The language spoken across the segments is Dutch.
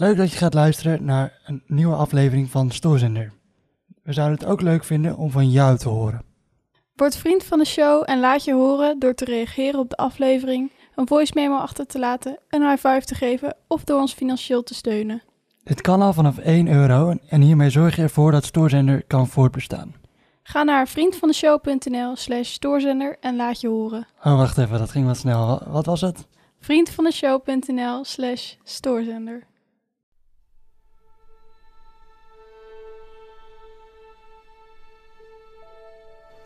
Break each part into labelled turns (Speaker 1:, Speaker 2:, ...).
Speaker 1: Leuk dat je gaat luisteren naar een nieuwe aflevering van Stoorzender. We zouden het ook leuk vinden om van jou te horen.
Speaker 2: Word vriend van de show en laat je horen door te reageren op de aflevering, een voice memo achter te laten, een high five te geven of door ons financieel te steunen.
Speaker 1: Dit kan al vanaf 1 euro en hiermee zorg je ervoor dat Stoorzender kan voortbestaan.
Speaker 2: Ga naar vriendvandeshow.nl slash stoorzender en laat je horen.
Speaker 1: Oh, wacht even, dat ging wat snel. Wa- Wat was het?
Speaker 2: vriendvandeshow.nl slash stoorzender.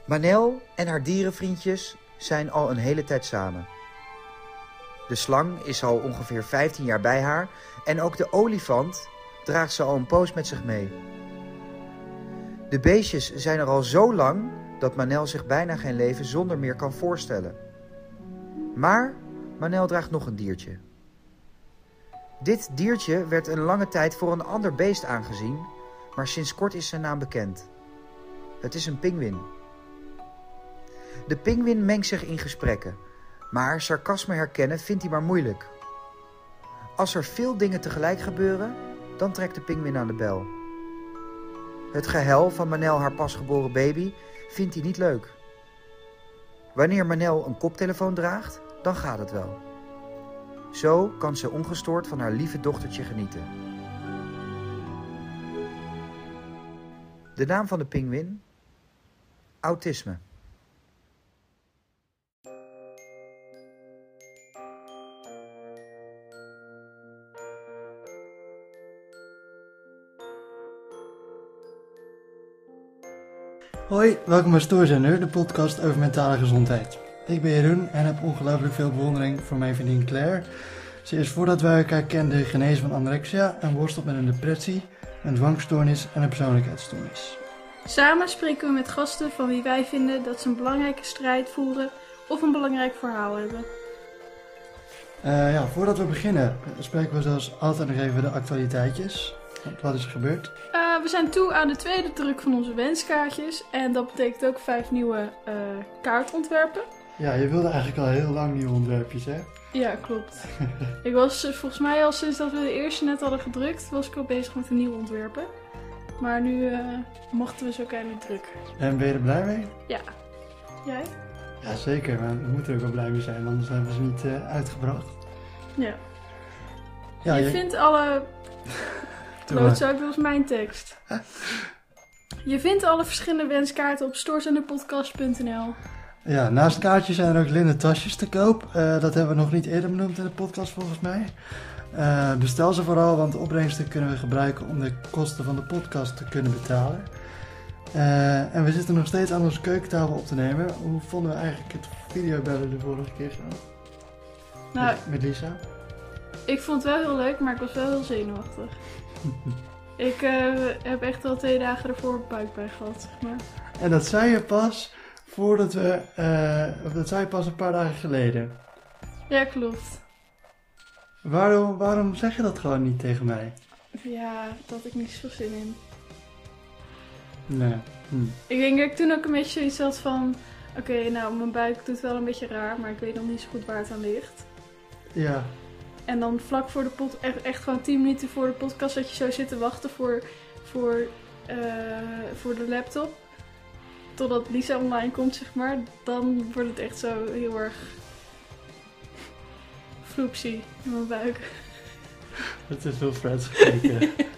Speaker 3: Manel en haar dierenvriendjes zijn al een hele tijd samen. De slang is al ongeveer 15 jaar bij haar en ook de olifant draagt ze al een poos met zich mee. De beestjes zijn er al zo lang dat Manel zich bijna geen leven zonder meer kan voorstellen. Maar Manel draagt nog een diertje. Dit diertje werd een lange tijd voor een ander beest aangezien, maar sinds kort is zijn naam bekend. Het is een pinguïn. De pinguïn mengt zich in gesprekken, maar sarcasme herkennen vindt hij maar moeilijk. Als er veel dingen tegelijk gebeuren, dan trekt de pinguïn aan de bel. Het gehuil van Manel haar pasgeboren baby vindt hij niet leuk. Wanneer Manel een koptelefoon draagt, dan gaat het wel. Zo kan ze ongestoord van haar lieve dochtertje genieten. De naam van de pinguïn? Autisme.
Speaker 1: Hoi, welkom bij Stoorzender, de podcast over mentale gezondheid. Ik ben Jeroen en heb ongelooflijk veel bewondering voor mijn vriendin Claire. Ze is voordat wij elkaar kenden genezen van anorexia en worstelt met een depressie, een dwangstoornis en een persoonlijkheidsstoornis.
Speaker 2: Samen spreken we met gasten van wie wij vinden dat ze een belangrijke strijd voeren of een belangrijk verhaal hebben.
Speaker 1: Eh, ja, voordat we beginnen eh, spreken we zoals altijd nog even de actualiteitjes. Wat is er gebeurd?
Speaker 2: We zijn toe aan de tweede druk van onze wenskaartjes en dat betekent ook vijf nieuwe eh, kaartontwerpen.
Speaker 1: Ja, je wilde eigenlijk al heel lang nieuwe ontwerpjes, hè?
Speaker 2: Ja, klopt. ik was eh, volgens mij al sinds dat we de eerste net hadden gedrukt, was ik al bezig met de nieuwe ontwerpen. Maar nu eh, mochten we ze ook eindelijk drukken.
Speaker 1: En ben je er blij mee?
Speaker 2: Ja. Jij?
Speaker 1: Ja, zeker. Maar we moeten er ook wel blij mee zijn, anders hebben we ze niet uitgebracht.
Speaker 2: Ja.
Speaker 1: Ja,
Speaker 2: je, vindt alle... Dat was mijn tekst. Je vindt alle verschillende wenskaarten op storezenderpodcast.nl.
Speaker 1: Ja, naast kaartjes zijn er ook linnen tasjes te koop. Eh, dat hebben we nog niet eerder benoemd in de podcast volgens mij. Eh, bestel ze vooral, want de opbrengsten kunnen we gebruiken om de kosten van de podcast te kunnen betalen. Eh, en we zitten nog steeds aan onze keukentafel op te nemen. Hoe vonden we eigenlijk het videobellen de vorige keer zo?
Speaker 2: Nou,
Speaker 1: Met, met Lisa?
Speaker 2: ik vond het wel heel leuk, maar ik was wel heel zenuwachtig. ik eh, heb echt al twee dagen ervoor buikpijn gehad, zeg maar.
Speaker 1: En dat zei je pas voordat we... of dat zei je pas een paar dagen geleden.
Speaker 2: Ja, klopt.
Speaker 1: Waarom, waarom zeg je dat gewoon niet tegen mij?
Speaker 2: Ja, had ik niet zoveel zin in.
Speaker 1: Nee. Hm.
Speaker 2: Ik denk dat ik toen ook een beetje zoiets had van... Oké, nou, mijn buik doet wel een beetje raar, maar ik weet nog niet zo goed waar het aan ligt.
Speaker 1: Ja.
Speaker 2: En dan vlak voor de pod, echt, echt gewoon 10 minuten voor de podcast, dat je zo zit te wachten voor, voor, eh, voor de laptop. Totdat Lisa online komt, zeg maar. Dan wordt het echt zo heel erg floepsie in mijn buik.
Speaker 1: Het is veel Freds gekeken.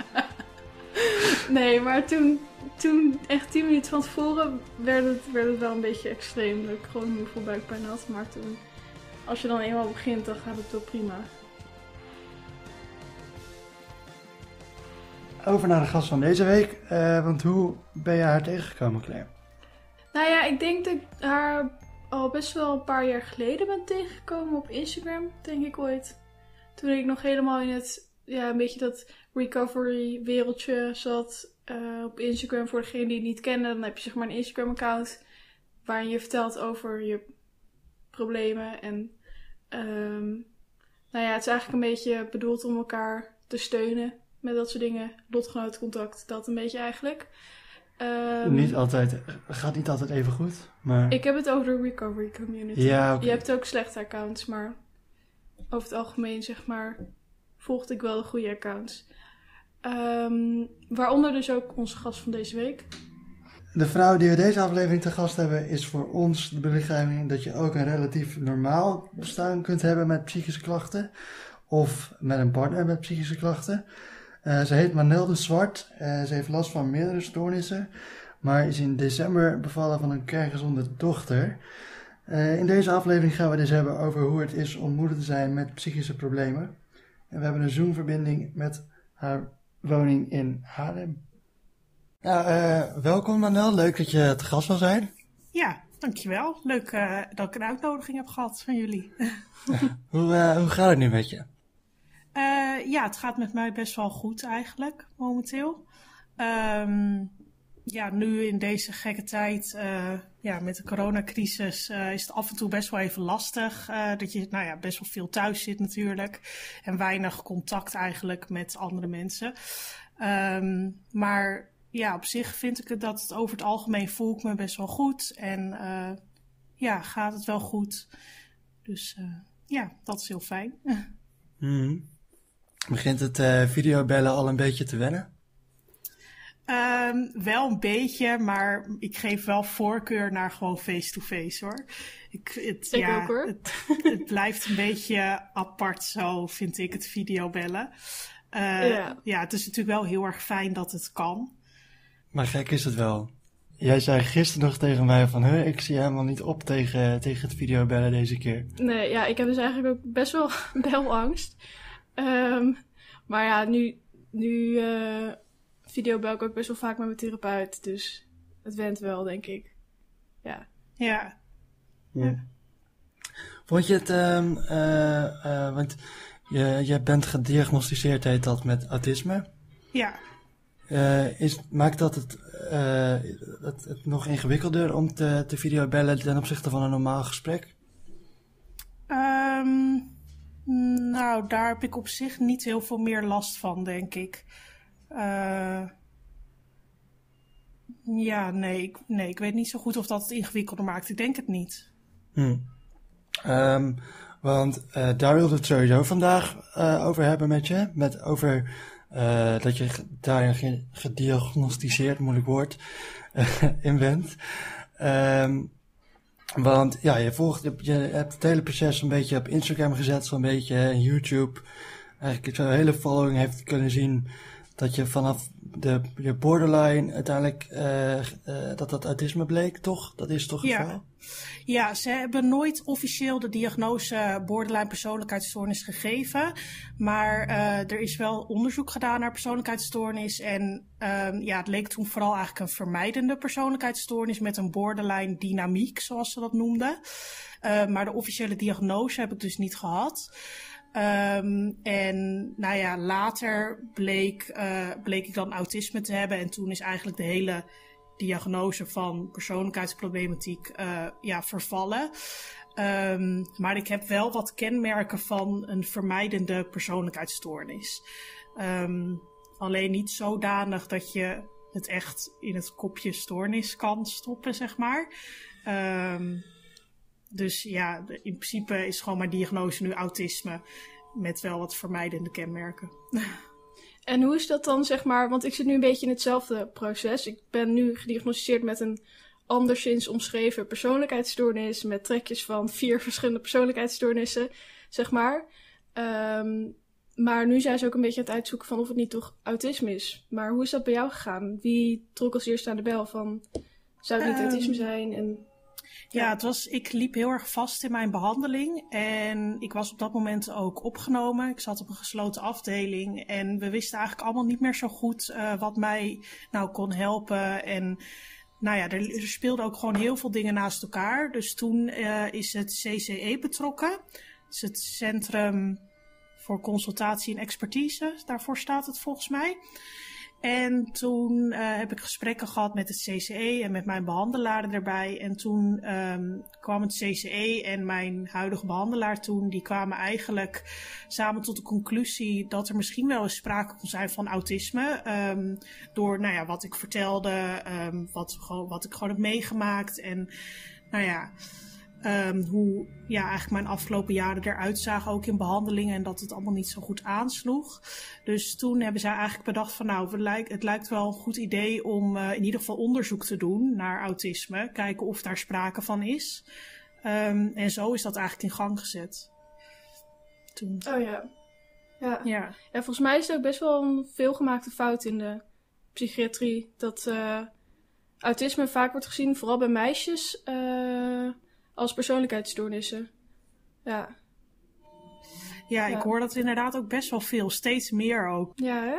Speaker 2: Nee, maar toen, toen echt 10 minuten van tevoren werd het, werd het wel een beetje extreem. Dat ik gewoon heel veel buikpijn had. Maar toen, als je dan eenmaal begint, dan gaat het wel prima.
Speaker 1: Over naar de gast van deze week. eh, want hoe ben je haar tegengekomen, Claire?
Speaker 2: Nou ja, ik denk dat ik haar al best wel een paar jaar geleden ben tegengekomen op Instagram, denk ik ooit. Toen ik nog helemaal in het, ja, een beetje dat recovery wereldje zat eh, op Instagram. Voor degene die het niet kennen, dan heb je zeg maar een Instagram account waarin je vertelt over je problemen. En ehm, nou ja, het is eigenlijk een beetje bedoeld om elkaar te steunen met dat soort dingen. Lotgenotencontact, dat een beetje eigenlijk. Ehm,
Speaker 1: niet altijd, gaat niet altijd even goed, maar...
Speaker 2: ik heb het over de recovery community.
Speaker 1: Ja.
Speaker 2: Je hebt ook slechte accounts, maar over het algemeen zeg maar volgde ik wel de goede accounts. Ehm, waaronder dus ook onze gast van deze week.
Speaker 1: De vrouw die we deze aflevering te gast hebben is voor ons de belichaaming dat je ook een relatief normaal bestaan kunt hebben met psychische klachten. Of met een partner met psychische klachten. Uh, ze heet Manel de Zwart. Uh, ze heeft last van meerdere stoornissen. Maar is in december bevallen van een kerngezonde dochter. Uh, in deze aflevering gaan we dus hebben over hoe het is om moeder te zijn met psychische problemen. En we hebben een Zoom-verbinding met haar woning in Haarlem. Nou, welkom Manel. Leuk dat je te gast wil zijn.
Speaker 4: Ja, dankjewel. Leuk dat ik een uitnodiging heb gehad van jullie.
Speaker 1: hoe, hoe gaat het nu met je?
Speaker 4: Ja, het gaat met mij best wel goed eigenlijk, momenteel. Um, ja, nu in deze gekke tijd, ja, met de coronacrisis, is het af en toe best wel even lastig. dat je nou ja, best wel veel thuis zit natuurlijk. En weinig contact eigenlijk met andere mensen. Um, maar ja, op zich vind ik het dat het over het algemeen voel ik me best wel goed. En ja, gaat het wel goed. Dus ja, dat is heel fijn.
Speaker 1: Mm. Begint het uh, videobellen al een beetje te wennen?
Speaker 4: Um, wel een beetje, maar ik geef wel voorkeur naar gewoon face-to-face hoor.
Speaker 2: Ik, het, ik ja, ook hoor.
Speaker 4: Het, het, blijft een beetje apart zo, vind ik, het videobellen. ja. ja, het is natuurlijk wel heel erg fijn dat het kan.
Speaker 1: Maar gek is het wel. Jij zei gisteren nog tegen mij van, huh, ik zie helemaal niet op tegen, tegen het videobellen deze keer.
Speaker 2: Nee, ja, ik heb dus eigenlijk ook best wel belangst. Um, maar ja, nu, nu uh, videobel ik ook best wel vaak met mijn therapeut. Dus het went wel, denk ik. Ja.
Speaker 4: Ja.
Speaker 1: ja. Vond je het, um, uh, uh, want je, je bent gediagnosticeerd, heet dat, met autisme?
Speaker 4: Ja.
Speaker 1: Uh, is, maakt dat het, uh, het, het, nog ingewikkelder om te, te videobellen ten opzichte van een normaal gesprek?
Speaker 4: Nou, daar heb ik op zich niet heel veel meer last van, denk ik. Uh, ja, nee ik, nee, ik weet niet zo goed of dat het ingewikkelder maakt. Ik denk het niet.
Speaker 1: Hmm. Um, want daar wilde het sowieso vandaag over hebben met je. Met over uh, dat je daarin gediagnosticeerd, moeilijk woord, uh, in bent. Um, want ja, je volgt, je, hebt het hele proces een beetje op Instagram gezet, zo'n beetje, en YouTube. Eigenlijk zo'n hele following heeft kunnen zien dat je vanaf de, je borderline uiteindelijk uh, uh, dat dat autisme bleek, toch? Dat is toch het
Speaker 4: ja.
Speaker 1: geval?
Speaker 4: Ja, ze hebben nooit officieel de diagnose borderline persoonlijkheidsstoornis gegeven. Maar uh, er is wel onderzoek gedaan naar persoonlijkheidsstoornis. En um, ja, het leek toen vooral eigenlijk een vermijdende persoonlijkheidsstoornis met een borderline dynamiek, zoals ze dat noemden. Maar de officiële diagnose heb ik dus niet gehad. Um, en nou ja, later bleek, uh, bleek ik dan autisme te hebben. En toen is eigenlijk de hele diagnose van persoonlijkheidsproblematiek uh, ja, vervallen. Um, maar ik heb wel wat kenmerken van een vermijdende persoonlijkheidsstoornis. Um, alleen niet zodanig dat je het echt in het kopje stoornis kan stoppen, zeg maar. Dus ja, in principe is gewoon mijn diagnose nu autisme. Met wel wat vermijdende kenmerken.
Speaker 2: En hoe is dat dan, zeg maar, want ik zit nu een beetje in hetzelfde proces. Ik ben nu gediagnosticeerd met een anderszins omschreven persoonlijkheidsstoornis. Met trekjes van vier verschillende persoonlijkheidsstoornissen, zeg maar. Um, maar nu zijn ze ook een beetje aan het uitzoeken van of het niet toch autisme is. Maar hoe is dat bij jou gegaan? Wie trok als eerste aan de bel van, zou het niet um, autisme zijn? En
Speaker 4: ja, het was, ik liep heel erg vast in mijn behandeling. En ik was op dat moment ook opgenomen. Ik zat op een gesloten afdeling. En we wisten eigenlijk allemaal niet meer zo goed uh, wat mij nou kon helpen. En nou ja, er, er speelden ook gewoon heel veel dingen naast elkaar. Dus toen uh, is het CCE betrokken. Het is het Centrum voor Consultatie en Expertise. Daarvoor staat het volgens mij. En toen uh, heb ik gesprekken gehad met het CCE en met mijn behandelaar erbij. En toen um, kwam het CCE en mijn huidige behandelaar toen, die kwamen eigenlijk samen tot de conclusie dat er misschien wel eens sprake kon zijn van autisme. Um, door nou ja, wat ik vertelde, um, wat, wat ik gewoon heb meegemaakt. En nou ja. Ehm, hoe ja, eigenlijk mijn afgelopen jaren eruit zagen, ook in behandelingen, en dat het allemaal niet zo goed aansloeg. Dus toen hebben zij eigenlijk bedacht van nou, het lijkt, het lijkt wel een goed idee om uh, in ieder geval onderzoek te doen naar autisme, kijken of daar sprake van is. Um, en zo is dat eigenlijk in gang gezet.
Speaker 2: Toen. Oh ja. Ja.
Speaker 4: ja.
Speaker 2: En volgens mij is het ook best wel een veelgemaakte fout in de psychiatrie. Dat uh, autisme vaak wordt gezien, vooral bij meisjes, uh, als persoonlijkheidsstoornissen. Ja.
Speaker 4: ja. Ja, ik hoor dat inderdaad ook best wel veel. Steeds meer ook.
Speaker 2: Ja, hè?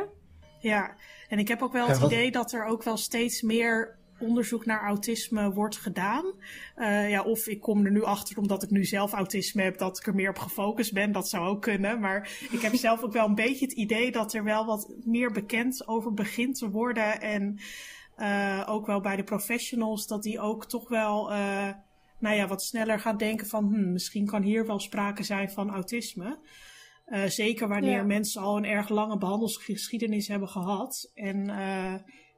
Speaker 4: Ja, en ik heb ook wel het idee dat er ook wel steeds meer onderzoek naar autisme wordt gedaan. Uh, ja, of ik kom er nu achter omdat ik nu zelf autisme heb, dat ik er meer op gefocust ben. Dat zou ook kunnen. Maar ik heb zelf ook wel een beetje het idee dat er wel wat meer bekend over begint te worden. En uh, ook wel bij de professionals, dat die ook toch wel. Uh, nou ja, wat sneller gaan denken van hm, misschien kan hier wel sprake zijn van autisme. Uh, zeker wanneer ja. mensen al een erg lange behandelsgeschiedenis hebben gehad. En uh,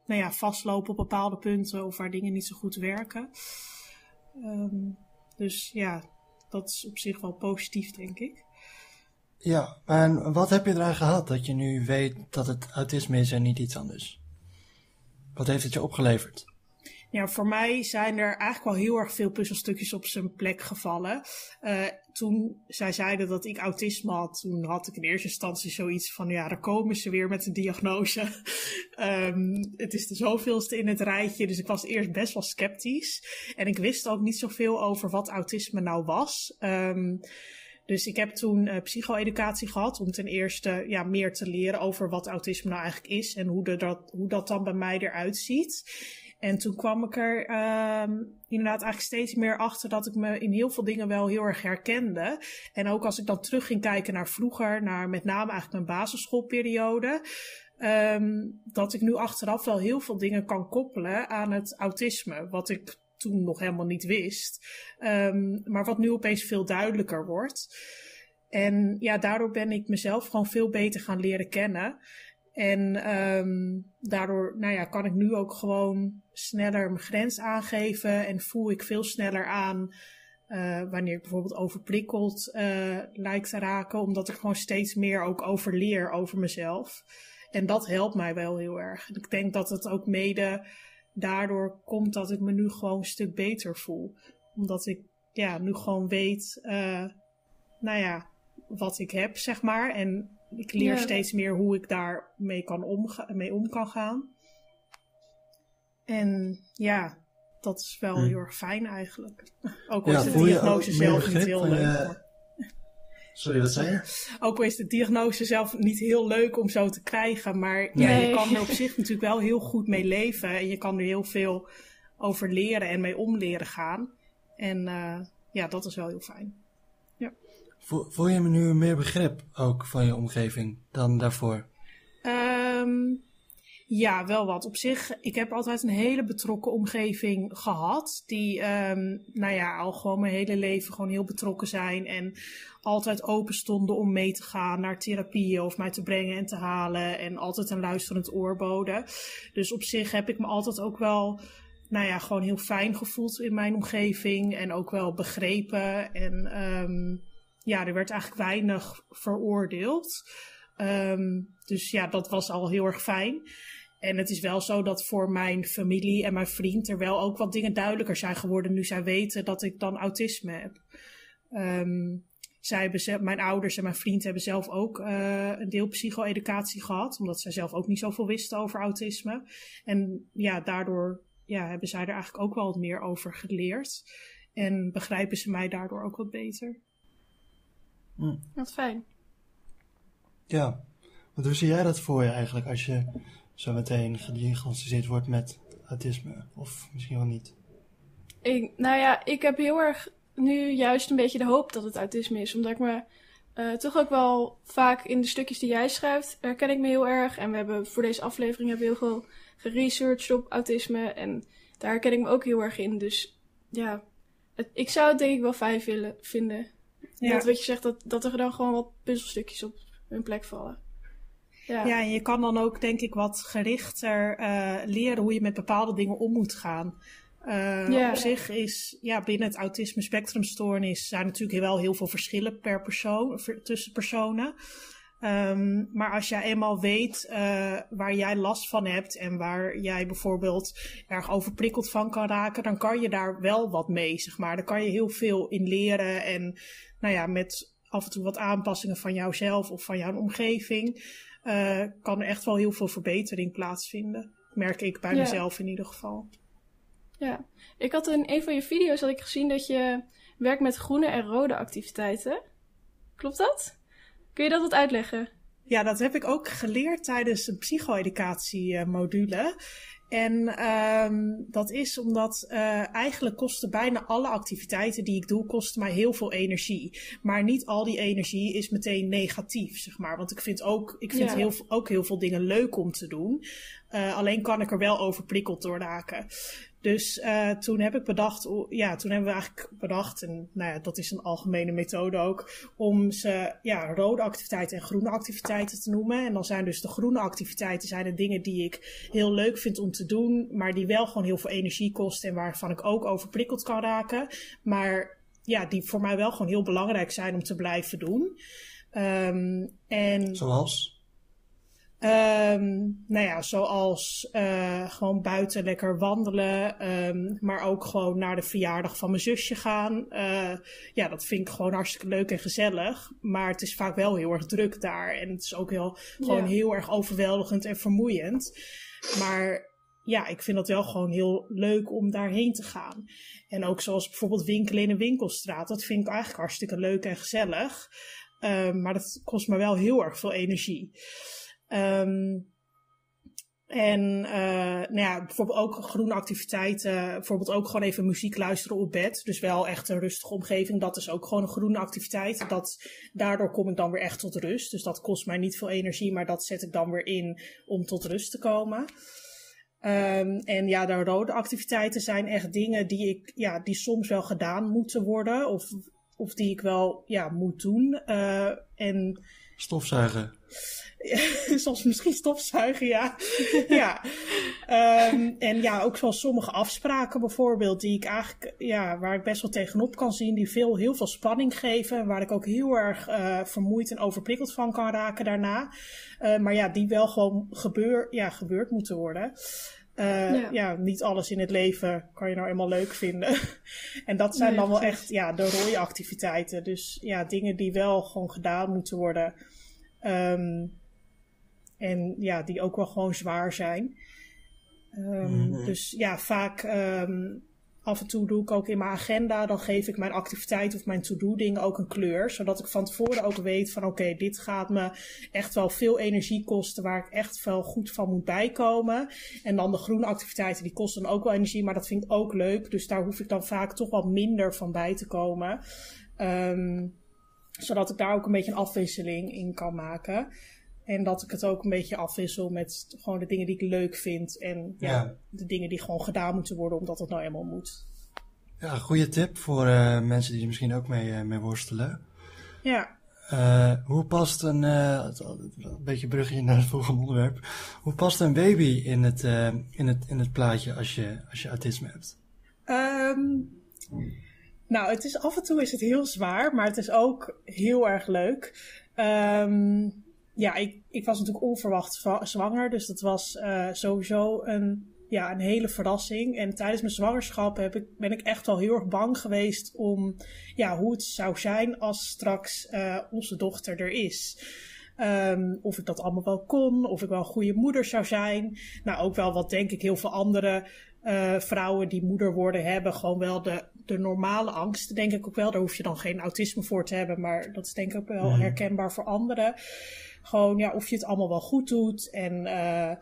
Speaker 4: nou ja, vastlopen op bepaalde punten of waar dingen niet zo goed werken. Um, dus ja, dat is op zich wel positief, denk ik.
Speaker 1: Ja, en wat heb je eraan gehad dat je nu weet dat het autisme is en niet iets anders? Wat heeft het je opgeleverd?
Speaker 4: Ja, voor mij zijn er eigenlijk wel heel erg veel puzzelstukjes op zijn plek gevallen. Uh, toen zij zeiden dat ik autisme had, toen had ik in eerste instantie zoiets van, ja, daar komen ze weer met een diagnose. um, het is de zoveelste in het rijtje, dus ik was eerst best wel sceptisch. En ik wist ook niet zoveel over wat autisme nou was. Um, dus ik heb toen uh, psycho-educatie gehad om ten eerste ja, meer te leren over wat autisme nou eigenlijk is en hoe, dat, hoe dat dan bij mij eruit ziet. En toen kwam ik er um, inderdaad eigenlijk steeds meer achter dat ik me in heel veel dingen wel heel erg herkende. En ook als ik dan terug ging kijken naar vroeger, naar met name eigenlijk mijn basisschoolperiode. Um, dat ik nu achteraf wel heel veel dingen kan koppelen aan het autisme. Wat ik toen nog helemaal niet wist. Um, maar wat nu opeens veel duidelijker wordt. En ja, daardoor ben ik mezelf gewoon veel beter gaan leren kennen. En daardoor nou ja, kan ik nu ook gewoon sneller mijn grens aangeven en voel ik veel sneller aan uh, wanneer ik bijvoorbeeld overprikkeld uh, lijkt te raken, omdat ik gewoon steeds meer ook over leer over mezelf. En dat helpt mij wel heel erg. En ik denk dat het ook mede daardoor komt dat ik me nu gewoon een stuk beter voel. Omdat ik ja, nu gewoon weet, uh, nou ja, wat ik heb, zeg maar. En ik leer ja. steeds meer hoe ik daarmee kan omga mee om kan gaan. En ja, dat is wel hm. heel erg fijn eigenlijk. Ook al ja, is de diagnose zelf niet heel leuk.
Speaker 1: Je... Sorry, wat zei je?
Speaker 4: Ook al is de diagnose zelf niet heel leuk om zo te krijgen. Maar nee. ja, je kan er op zich natuurlijk wel heel goed mee leven. En je kan er heel veel over leren en mee om leren gaan. En uh, ja, dat is wel heel fijn. Ja.
Speaker 1: Voel je me nu meer begrip ook van je omgeving dan daarvoor?
Speaker 4: Um, ja, wel wat. Op zich, ik heb altijd een hele betrokken omgeving gehad. Die, um, nou ja, al gewoon mijn hele leven gewoon heel betrokken zijn. En altijd open stonden om mee te gaan naar therapieën of mij te brengen en te halen. En altijd een luisterend oor boden. Dus op zich heb ik me altijd ook wel, nou ja, gewoon heel fijn gevoeld in mijn omgeving. En ook wel begrepen. En um, ja, er werd eigenlijk weinig veroordeeld. Um, dus ja, dat was al heel erg fijn. En het is wel zo dat voor mijn familie en mijn vriend er wel ook wat dingen duidelijker zijn geworden nu zij weten dat ik dan autisme heb. Um, zij hebben, mijn ouders en mijn vriend hebben zelf ook uh, een deel psycho-educatie gehad, omdat zij zelf ook niet zoveel wisten over autisme. En ja, daardoor ja, hebben zij er eigenlijk ook wel wat meer over geleerd. En begrijpen ze mij daardoor ook wat beter.
Speaker 2: Hm. Wat fijn.
Speaker 1: Ja, want hoe zie jij dat voor je eigenlijk als je zo meteen gediagnosticeerd wordt met autisme? Of misschien wel niet?
Speaker 2: Ik, nou ja, ik heb heel erg nu juist een beetje de hoop dat het autisme is. Omdat ik me uh, toch ook wel vaak in de stukjes die jij schrijft, herken ik me heel erg. En we hebben voor deze aflevering hebben we heel veel geresearched op autisme. En daar herken ik me ook heel erg in. Dus ja, het, ik zou het denk ik wel fijn willen, vinden. Ja. Dat wat je zegt, dat, dat er dan gewoon wat puzzelstukjes op hun plek vallen.
Speaker 4: Ja. ja, en je kan dan ook denk ik wat gerichter uh, leren hoe je met bepaalde dingen om moet gaan. Uh. Op zich is ja, binnen het autisme spectrumstoornis zijn natuurlijk wel heel veel verschillen per persoon, tussen personen. Ehm, maar als jij eenmaal weet eh, waar jij last van hebt en waar jij bijvoorbeeld erg overprikkeld van kan raken, dan kan je daar wel wat mee, zeg maar. Daar kan je heel veel in leren en nou ja, met af en toe wat aanpassingen van jouzelf of van jouw omgeving, eh, kan er echt wel heel veel verbetering plaatsvinden. Merk ik bij
Speaker 2: Ja.
Speaker 4: mezelf in ieder geval.
Speaker 2: Ja, ik had in een van je video's had ik gezien dat je werkt met groene en rode activiteiten. Klopt dat? Kun je dat wat uitleggen?
Speaker 4: Ja, dat heb ik ook geleerd tijdens een psycho-educatie-module. En ehm, dat is omdat eh, eigenlijk kosten bijna alle activiteiten die ik doe, kosten mij heel veel energie. Maar niet al die energie is meteen negatief, zeg maar. Want ik vind ook, ik vind
Speaker 2: Ja.
Speaker 4: heel, ook heel veel dingen leuk om te doen. Eh, alleen kan ik er wel overprikkeld door raken. Dus eh, toen heb ik bedacht, ja, toen hebben we eigenlijk bedacht, en nou ja, dat is een algemene methode ook, om ze ja, rode activiteiten en groene activiteiten te noemen. En dan zijn dus de groene activiteiten zijn de dingen die ik heel leuk vind om te doen, maar die wel gewoon heel veel energie kosten en waarvan ik ook overprikkeld kan raken. Maar ja, die voor mij wel gewoon heel belangrijk zijn om te blijven doen. Ehm, en
Speaker 1: Zoals?
Speaker 4: Ehm, nou ja, zoals eh, gewoon buiten lekker wandelen, ehm, maar ook gewoon naar de verjaardag van mijn zusje gaan. Eh, ja, dat vind ik gewoon hartstikke leuk en gezellig. Maar het is vaak wel heel erg druk daar en het is ook heel, gewoon
Speaker 2: Ja.
Speaker 4: heel erg overweldigend en vermoeiend. Maar ja, ik vind het wel gewoon heel leuk om daarheen te gaan. En ook zoals bijvoorbeeld winkelen in een winkelstraat, dat vind ik eigenlijk hartstikke leuk en gezellig. Ehm, maar dat kost me wel heel erg veel energie. Ehm, en eh, nou ja, bijvoorbeeld ook groene activiteiten. Bijvoorbeeld ook gewoon even muziek luisteren op bed. Dus wel echt een rustige omgeving. Dat is ook gewoon een groene activiteit. Dat, daardoor kom ik dan weer echt tot rust. Dus dat kost mij niet veel energie, maar dat zet ik dan weer in om tot rust te komen. Ehm, en ja, de rode activiteiten zijn echt dingen die ik, ja, die soms wel gedaan moeten worden. Of, of die ik wel, ja, moet doen. Eh, en
Speaker 1: Stofzuigen.
Speaker 4: Soms misschien stofzuigen, ja. ja. Ehm, en ja, ook zoals sommige afspraken bijvoorbeeld, die ik eigenlijk, ja, waar ik best wel tegenop kan zien, die veel, heel veel spanning geven. En waar ik ook heel erg eh, vermoeid en overprikkeld van kan raken daarna. Eh, maar ja, die wel gewoon gebeur, ja, gebeurd moeten worden. Eh,
Speaker 2: Ja.
Speaker 4: ja. niet alles in het leven kan je nou eenmaal leuk vinden. en dat zijn
Speaker 2: Nee,
Speaker 4: dan wel echt ja, de rode activiteiten. Dus ja, dingen die wel gewoon gedaan moeten worden. Ehm, en ja, die ook wel gewoon zwaar zijn. Ehm,
Speaker 1: Mhm.
Speaker 4: Dus ja, vaak ehm, af en toe doe ik ook in mijn agenda, dan geef ik mijn activiteit of mijn to-do dingen ook een kleur. Zodat ik van tevoren ook weet van oké, dit gaat me echt wel veel energie kosten waar ik echt wel goed van moet bijkomen. En dan de groene activiteiten, die kosten ook wel energie, maar dat vind ik ook leuk. Dus daar hoef ik dan vaak toch wat minder van bij te komen. Ehm, zodat ik daar ook een beetje een afwisseling in kan maken. En dat ik het ook een beetje afwissel met gewoon de dingen die ik leuk vind. En ja,
Speaker 1: Ja.
Speaker 4: de dingen die gewoon gedaan moeten worden omdat het nou eenmaal moet.
Speaker 1: Ja, goede tip voor eh, mensen die er misschien ook mee, eh, mee worstelen.
Speaker 4: Ja,
Speaker 1: Eh, hoe past een, een beetje brugje naar het volgende onderwerp. Hoe past een baby in het, in het, in het plaatje als je, als je autisme hebt?
Speaker 4: Ehm, nou, het is, af en toe is het heel zwaar, maar het is ook heel erg leuk. Ehm, ja, ik, ik was natuurlijk onverwacht zwa- zwanger, dus dat was eh, sowieso een, ja, een hele verrassing. En tijdens mijn zwangerschap heb ik, ben ik echt wel heel erg bang geweest om ja, hoe het zou zijn als straks eh, onze dochter er is. Ehm, of ik dat allemaal wel kon, of ik wel een goede moeder zou zijn. Nou, ook wel wat denk ik heel veel andere eh, vrouwen die moeder worden hebben. Gewoon wel de, de normale angsten, denk ik ook wel. Daar hoef je dan geen autisme voor te hebben, maar dat is denk ik ook wel
Speaker 1: Mhm.
Speaker 4: herkenbaar voor anderen. Gewoon, ja, of je het allemaal wel goed doet en... eh,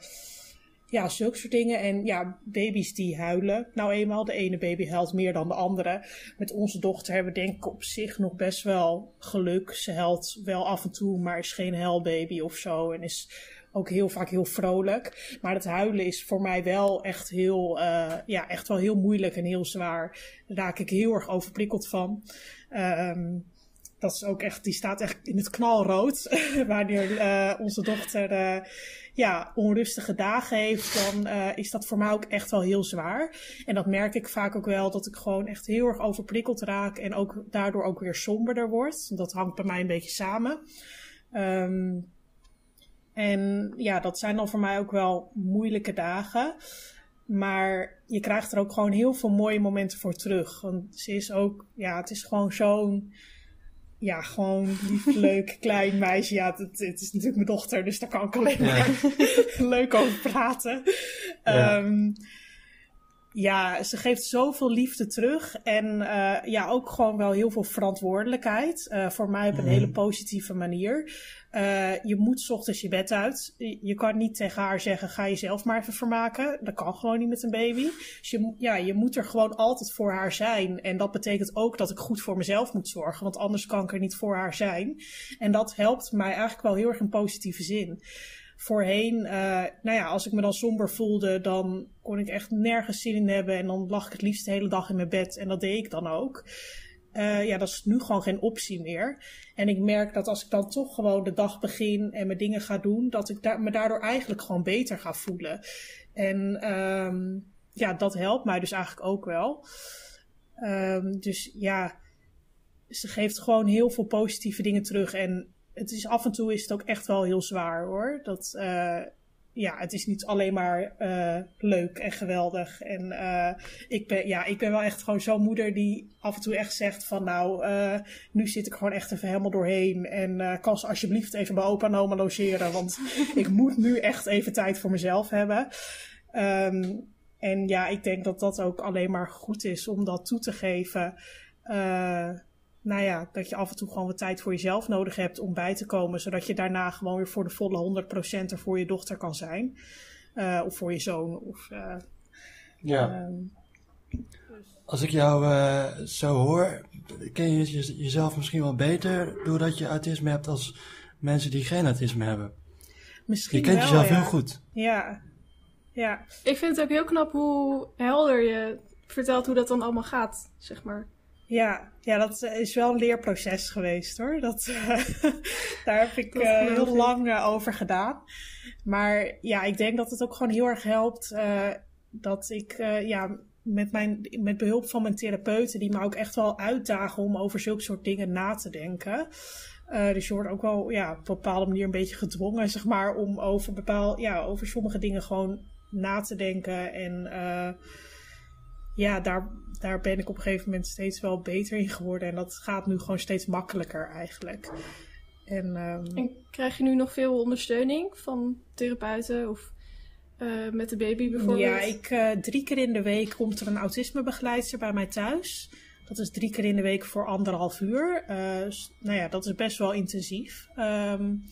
Speaker 4: ja, zulke soort dingen. En ja, baby's die huilen. Nou eenmaal, de ene baby huilt meer dan de andere. Met onze dochter hebben we denk ik op zich nog best wel geluk. Ze huilt wel af en toe, maar is geen huilbaby of zo. En is ook heel vaak heel vrolijk. Maar het huilen is voor mij wel echt heel, eh, ja, echt wel heel moeilijk en heel zwaar. Daar raak ik heel erg overprikkeld van. Ehm, dat is ook echt, die staat echt in het knalrood. Wanneer uh, onze dochter uh, ja, onrustige dagen heeft, dan uh, is dat voor mij ook echt wel heel zwaar. En dat merk ik vaak ook wel, dat ik gewoon echt heel erg overprikkeld raak en ook daardoor ook weer somberder word. Dat hangt bij mij een beetje samen. Um, en ja, dat zijn dan voor mij ook wel moeilijke dagen. Maar je krijgt er ook gewoon heel veel mooie momenten voor terug. Want ze is ook, ja, het is gewoon zo'n, ja, gewoon lief, leuk, klein meisje. Ja, het, het, is natuurlijk mijn dochter, dus daar kan ik alleen maar leuk over praten. Ja. Um, ja, ze geeft zoveel liefde terug. En uh, ja, ook gewoon wel heel veel verantwoordelijkheid. Uh, voor mij op een mm. hele positieve manier. Uh, je moet ochtends je bed uit. Je kan niet tegen haar zeggen: ga jezelf maar even vermaken. Dat kan gewoon niet met een baby. Dus je, ja, je moet er gewoon altijd voor haar zijn. En dat betekent ook dat ik goed voor mezelf moet zorgen. Want anders kan ik er niet voor haar zijn. En dat helpt mij eigenlijk wel heel erg in positieve zin voorheen, uh, nou ja, als ik me dan somber voelde, dan kon ik echt nergens zin in hebben. En dan lag ik het liefst de hele dag in mijn bed. En dat deed ik dan ook. Uh, ja, dat is nu gewoon geen optie meer. En ik merk dat als ik dan toch gewoon de dag begin en mijn dingen ga doen, dat ik me daardoor eigenlijk gewoon beter ga voelen. En um, ja, dat helpt mij dus eigenlijk ook wel. Um, dus ja, ze geeft gewoon heel veel positieve dingen terug. En het is af en toe is het ook echt wel heel zwaar hoor. Dat, uh, ja, het is niet alleen maar uh, leuk en geweldig. En uh, ik, ben, ja, ik ben wel echt gewoon zo'n moeder die af en toe echt zegt van nou, uh, nu zit ik gewoon echt even helemaal doorheen. En kan ze alsjeblieft even bij opa en oma logeren, want ik moet nu echt even tijd voor mezelf hebben. Um, en ja, ik denk dat dat ook alleen maar goed is om dat toe te geven nou ja, dat je af en toe gewoon wat tijd voor jezelf nodig hebt om bij te komen, zodat je daarna gewoon weer voor de volle 100% er voor je dochter kan zijn. Uh, of voor je zoon. Of, uh,
Speaker 1: ja. Um, Als ik jou uh, zo hoor, ken je jezelf misschien wel beter doordat je autisme hebt als mensen die geen autisme hebben.
Speaker 4: Misschien
Speaker 1: je kent
Speaker 4: wel,
Speaker 1: jezelf
Speaker 4: ja.
Speaker 1: heel goed.
Speaker 4: Ja. ja.
Speaker 2: Ik vind het ook heel knap hoe helder je vertelt hoe dat dan allemaal gaat, zeg maar.
Speaker 4: Ja, ja, dat is wel een leerproces geweest hoor. Dat, uh, daar heb ik uh, heel lang uh, over gedaan. Maar ja, ik denk dat het ook gewoon heel erg helpt dat ik ja, met, mijn, met behulp van mijn therapeuten, die me ook echt wel uitdagen om over zulke soort dingen na te denken. dus je wordt ook wel ja, op een bepaalde manier een beetje gedwongen, zeg maar, om over, bepaal, ja, over sommige dingen gewoon na te denken. En ja, daar, daar ben ik op een gegeven moment steeds wel beter in geworden. En dat gaat nu gewoon steeds makkelijker eigenlijk. En, um...
Speaker 2: en krijg je nu nog veel ondersteuning van therapeuten of uh, met de baby bijvoorbeeld?
Speaker 4: Ja, ik, uh, drie keer in de week komt er een autismebegeleidster bij mij thuis. Dat is drie keer in de week voor anderhalf uur. Uh, nou ja, dat is best wel intensief. Um,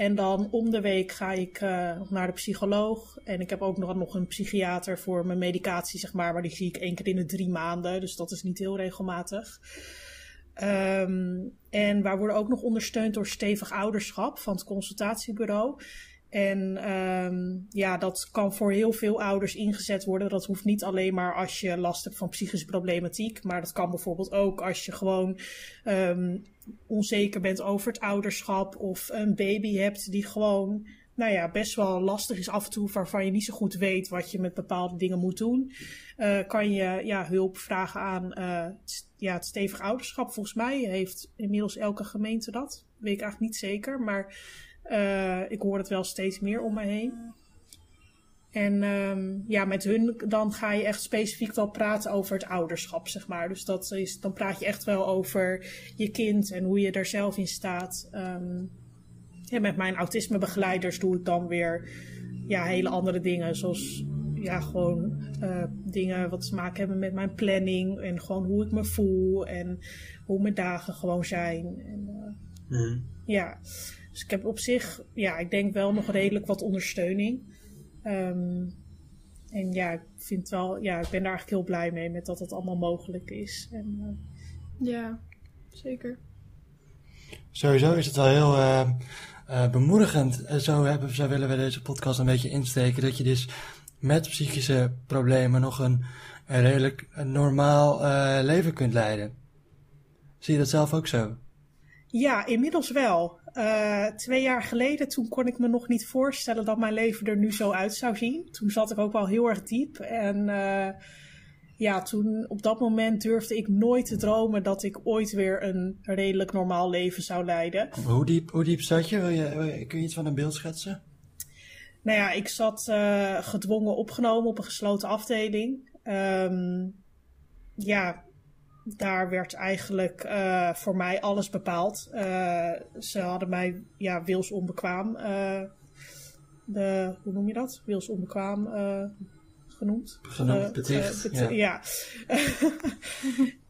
Speaker 4: en dan om de week ga ik uh, naar de psycholoog. En ik heb ook nog, een psychiater voor mijn medicatie, zeg maar. Maar die zie ik één keer in de drie maanden. Dus dat is niet heel regelmatig. Um, en wij worden ook nog ondersteund door stevig ouderschap van het consultatiebureau. En um, ja, dat kan voor heel veel ouders ingezet worden. Dat hoeft niet alleen maar als je last hebt van psychische problematiek. Maar dat kan bijvoorbeeld ook als je gewoon um, onzeker bent over het ouderschap. Of een baby hebt die gewoon, nou ja, best wel lastig is af en toe. Waarvan je niet zo goed weet wat je met bepaalde dingen moet doen. Uh, kan je ja, hulp vragen aan uh, ja, het stevig ouderschap. Volgens mij heeft inmiddels elke gemeente dat. Weet ik eigenlijk niet zeker. Maar uh, ik hoor het wel steeds meer om me heen. En um, ja, met hun dan ga je echt specifiek wel praten over het ouderschap, zeg maar. Dus dat is, dan praat je echt wel over je kind en hoe je er zelf in staat. Um, ja, met mijn autismebegeleiders doe ik dan weer ja, hele andere dingen, zoals ja, gewoon uh, dingen wat te maken hebben met mijn planning en gewoon hoe ik me voel en hoe mijn dagen gewoon zijn. En, uh, mm. Ja. Dus ik heb op zich, ja, ik denk wel nog redelijk wat ondersteuning. Um, en ja, ik vind wel, ja, ik ben daar eigenlijk heel blij mee met dat het allemaal mogelijk is. En, uh...
Speaker 2: Ja, zeker.
Speaker 1: Sowieso is het wel heel uh, uh, bemoedigend. Zo, hebben, zo willen we deze podcast een beetje insteken. Dat je dus met psychische problemen nog een, een redelijk een normaal leven kunt leiden. Zie je dat zelf ook zo?
Speaker 4: Ja, inmiddels wel. Uh, twee jaar geleden, toen kon ik me nog niet voorstellen dat mijn leven er nu zo uit zou zien. Toen zat ik ook wel heel erg diep. En uh, ja, toen op dat moment durfde ik nooit te dromen dat ik ooit weer een redelijk normaal leven zou leiden.
Speaker 1: Hoe diep, hoe diep zat je? Wil je? Kun je iets van een beeld schetsen?
Speaker 4: Nou ja, ik zat uh, gedwongen opgenomen op een gesloten afdeling. Um, ja, daar werd eigenlijk uh, voor mij alles bepaald. Uh, ze hadden mij ja, wils onbekwaam. Uh, de, hoe noem je dat? Wils onbekwaam genoemd.
Speaker 1: Genoemd, beticht.
Speaker 4: Bet ja. ja.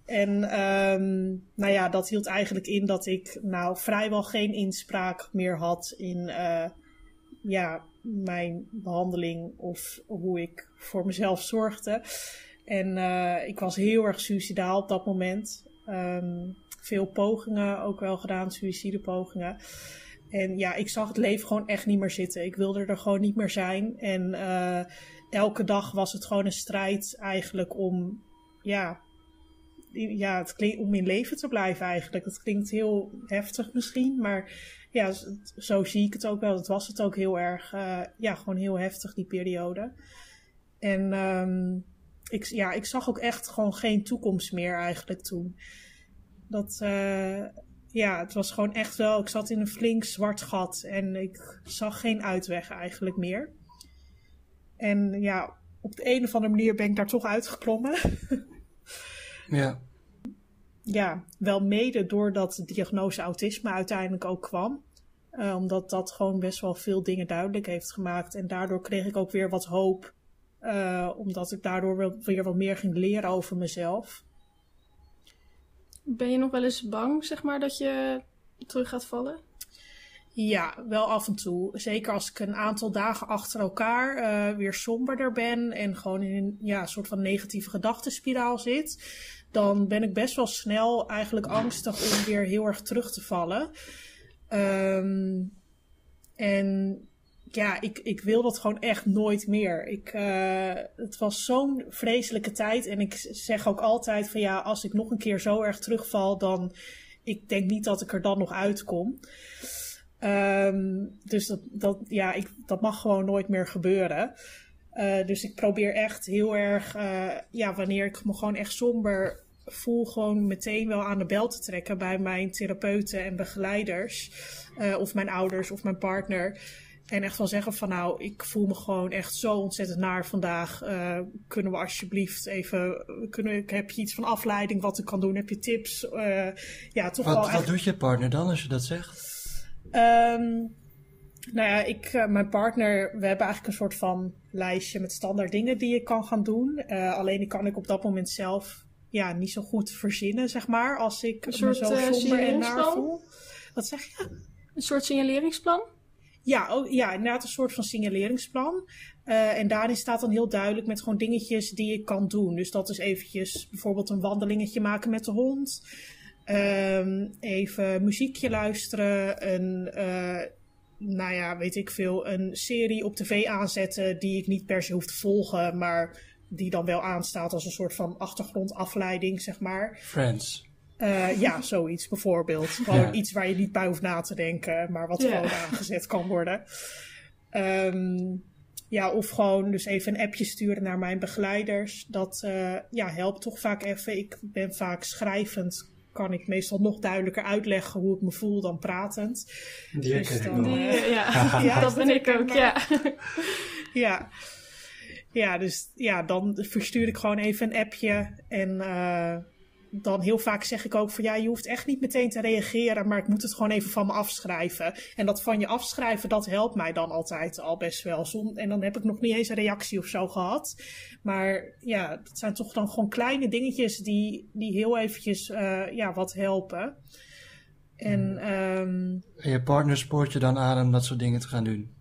Speaker 4: en um, nou ja, dat hield eigenlijk in dat ik nou vrijwel geen inspraak meer had in ja, mijn behandeling of hoe ik voor mezelf zorgde. En uh, ik was heel erg suicidaal op dat moment. Um, veel pogingen ook wel gedaan, suïcidepogingen. En ja, ik zag het leven gewoon echt niet meer zitten. Ik wilde er gewoon niet meer zijn. En uh, elke dag was het gewoon een strijd eigenlijk om, ja, ja het om in leven te blijven eigenlijk. Dat klinkt heel heftig misschien, maar ja, zo zie ik het ook wel. Dat was het ook heel erg, uh, ja, gewoon heel heftig die periode. En um, ik, ja, ik zag ook echt gewoon geen toekomst meer eigenlijk toen. Dat, uh, ja, het was gewoon echt wel, ik zat in een flink zwart gat en ik zag geen uitweg eigenlijk meer. En ja, op de een of andere manier ben ik daar toch uitgeklommen.
Speaker 1: ja.
Speaker 4: Ja, wel mede doordat de diagnose autisme uiteindelijk ook kwam. Uh, omdat dat gewoon best wel veel dingen duidelijk heeft gemaakt. En daardoor kreeg ik ook weer wat hoop uh, omdat ik daardoor weer wat meer ging leren over mezelf.
Speaker 2: Ben je nog wel eens bang, zeg maar, dat je terug gaat vallen?
Speaker 4: Ja, wel af en toe. Zeker als ik een aantal dagen achter elkaar uh, weer somberder ben en gewoon in een ja, soort van negatieve gedachtenspiraal zit, dan ben ik best wel snel eigenlijk angstig om weer heel erg terug te vallen. Um, en ja, ik, ik wil dat gewoon echt nooit meer. Ik, uh, het was zo'n vreselijke tijd. En ik zeg ook altijd van ja, als ik nog een keer zo erg terugval, dan ik denk niet dat ik er dan nog uitkom. Um, dus dat, dat, ja, ik, dat mag gewoon nooit meer gebeuren. Uh, dus ik probeer echt heel erg, uh, ja, wanneer ik me gewoon echt somber voel, gewoon meteen wel aan de bel te trekken bij mijn therapeuten en begeleiders. of mijn ouders of mijn partner. En echt wel zeggen van nou, ik voel me gewoon echt zo ontzettend naar vandaag. Uh, kunnen we alsjeblieft even, kunnen, heb je iets van afleiding wat ik kan doen? Heb je tips? Uh, ja, toch
Speaker 1: wat,
Speaker 4: wel
Speaker 1: wat echt... doet je partner dan als je dat zegt?
Speaker 4: Um, nou ja, ik, uh, mijn partner, we hebben eigenlijk een soort van lijstje met standaard dingen die ik kan gaan doen. alleen die kan ik op dat moment zelf ja, niet zo goed verzinnen, zeg maar. Als ik
Speaker 2: een soort,
Speaker 4: me zo somber en naar voel. Wat zeg je?
Speaker 2: Een soort signaleringsplan?
Speaker 4: Ja, ja, inderdaad een soort van signaleringsplan. Uh, en daarin staat dan heel duidelijk met gewoon dingetjes die ik kan doen. Dus dat is eventjes bijvoorbeeld een wandelingetje maken met de hond. Um, even muziekje luisteren. Een, uh, nou ja, weet ik veel, een serie op tv aanzetten die ik niet per se hoef te volgen, maar die dan wel aanstaat als een soort van achtergrondafleiding, zeg maar.
Speaker 1: Friends.
Speaker 4: Uh, ja, zoiets bijvoorbeeld. Gewoon ja. iets waar je niet bij hoeft na te denken, maar wat ja. gewoon aangezet kan worden. Um, ja, of gewoon dus even een appje sturen naar mijn begeleiders. Dat uh, ja, helpt toch vaak even. Ik ben vaak schrijvend, kan ik meestal nog duidelijker uitleggen hoe ik me voel dan pratend.
Speaker 1: Die dus dan,
Speaker 2: Die, ja. ja, dat ben ik ook, ja.
Speaker 4: ja. Ja, dus ja, dan verstuur ik gewoon even een appje en... Uh, dan heel vaak zeg ik ook van ja, je hoeft echt niet meteen te reageren, maar ik moet het gewoon even van me afschrijven. En dat van je afschrijven, dat helpt mij dan altijd al best wel. En dan heb ik nog niet eens een reactie of zo gehad. Maar ja, dat zijn toch dan gewoon kleine dingetjes die, die heel eventjes uh, ja, wat helpen. En, um,
Speaker 1: en je partner spoort je dan aan om dat soort dingen te gaan doen?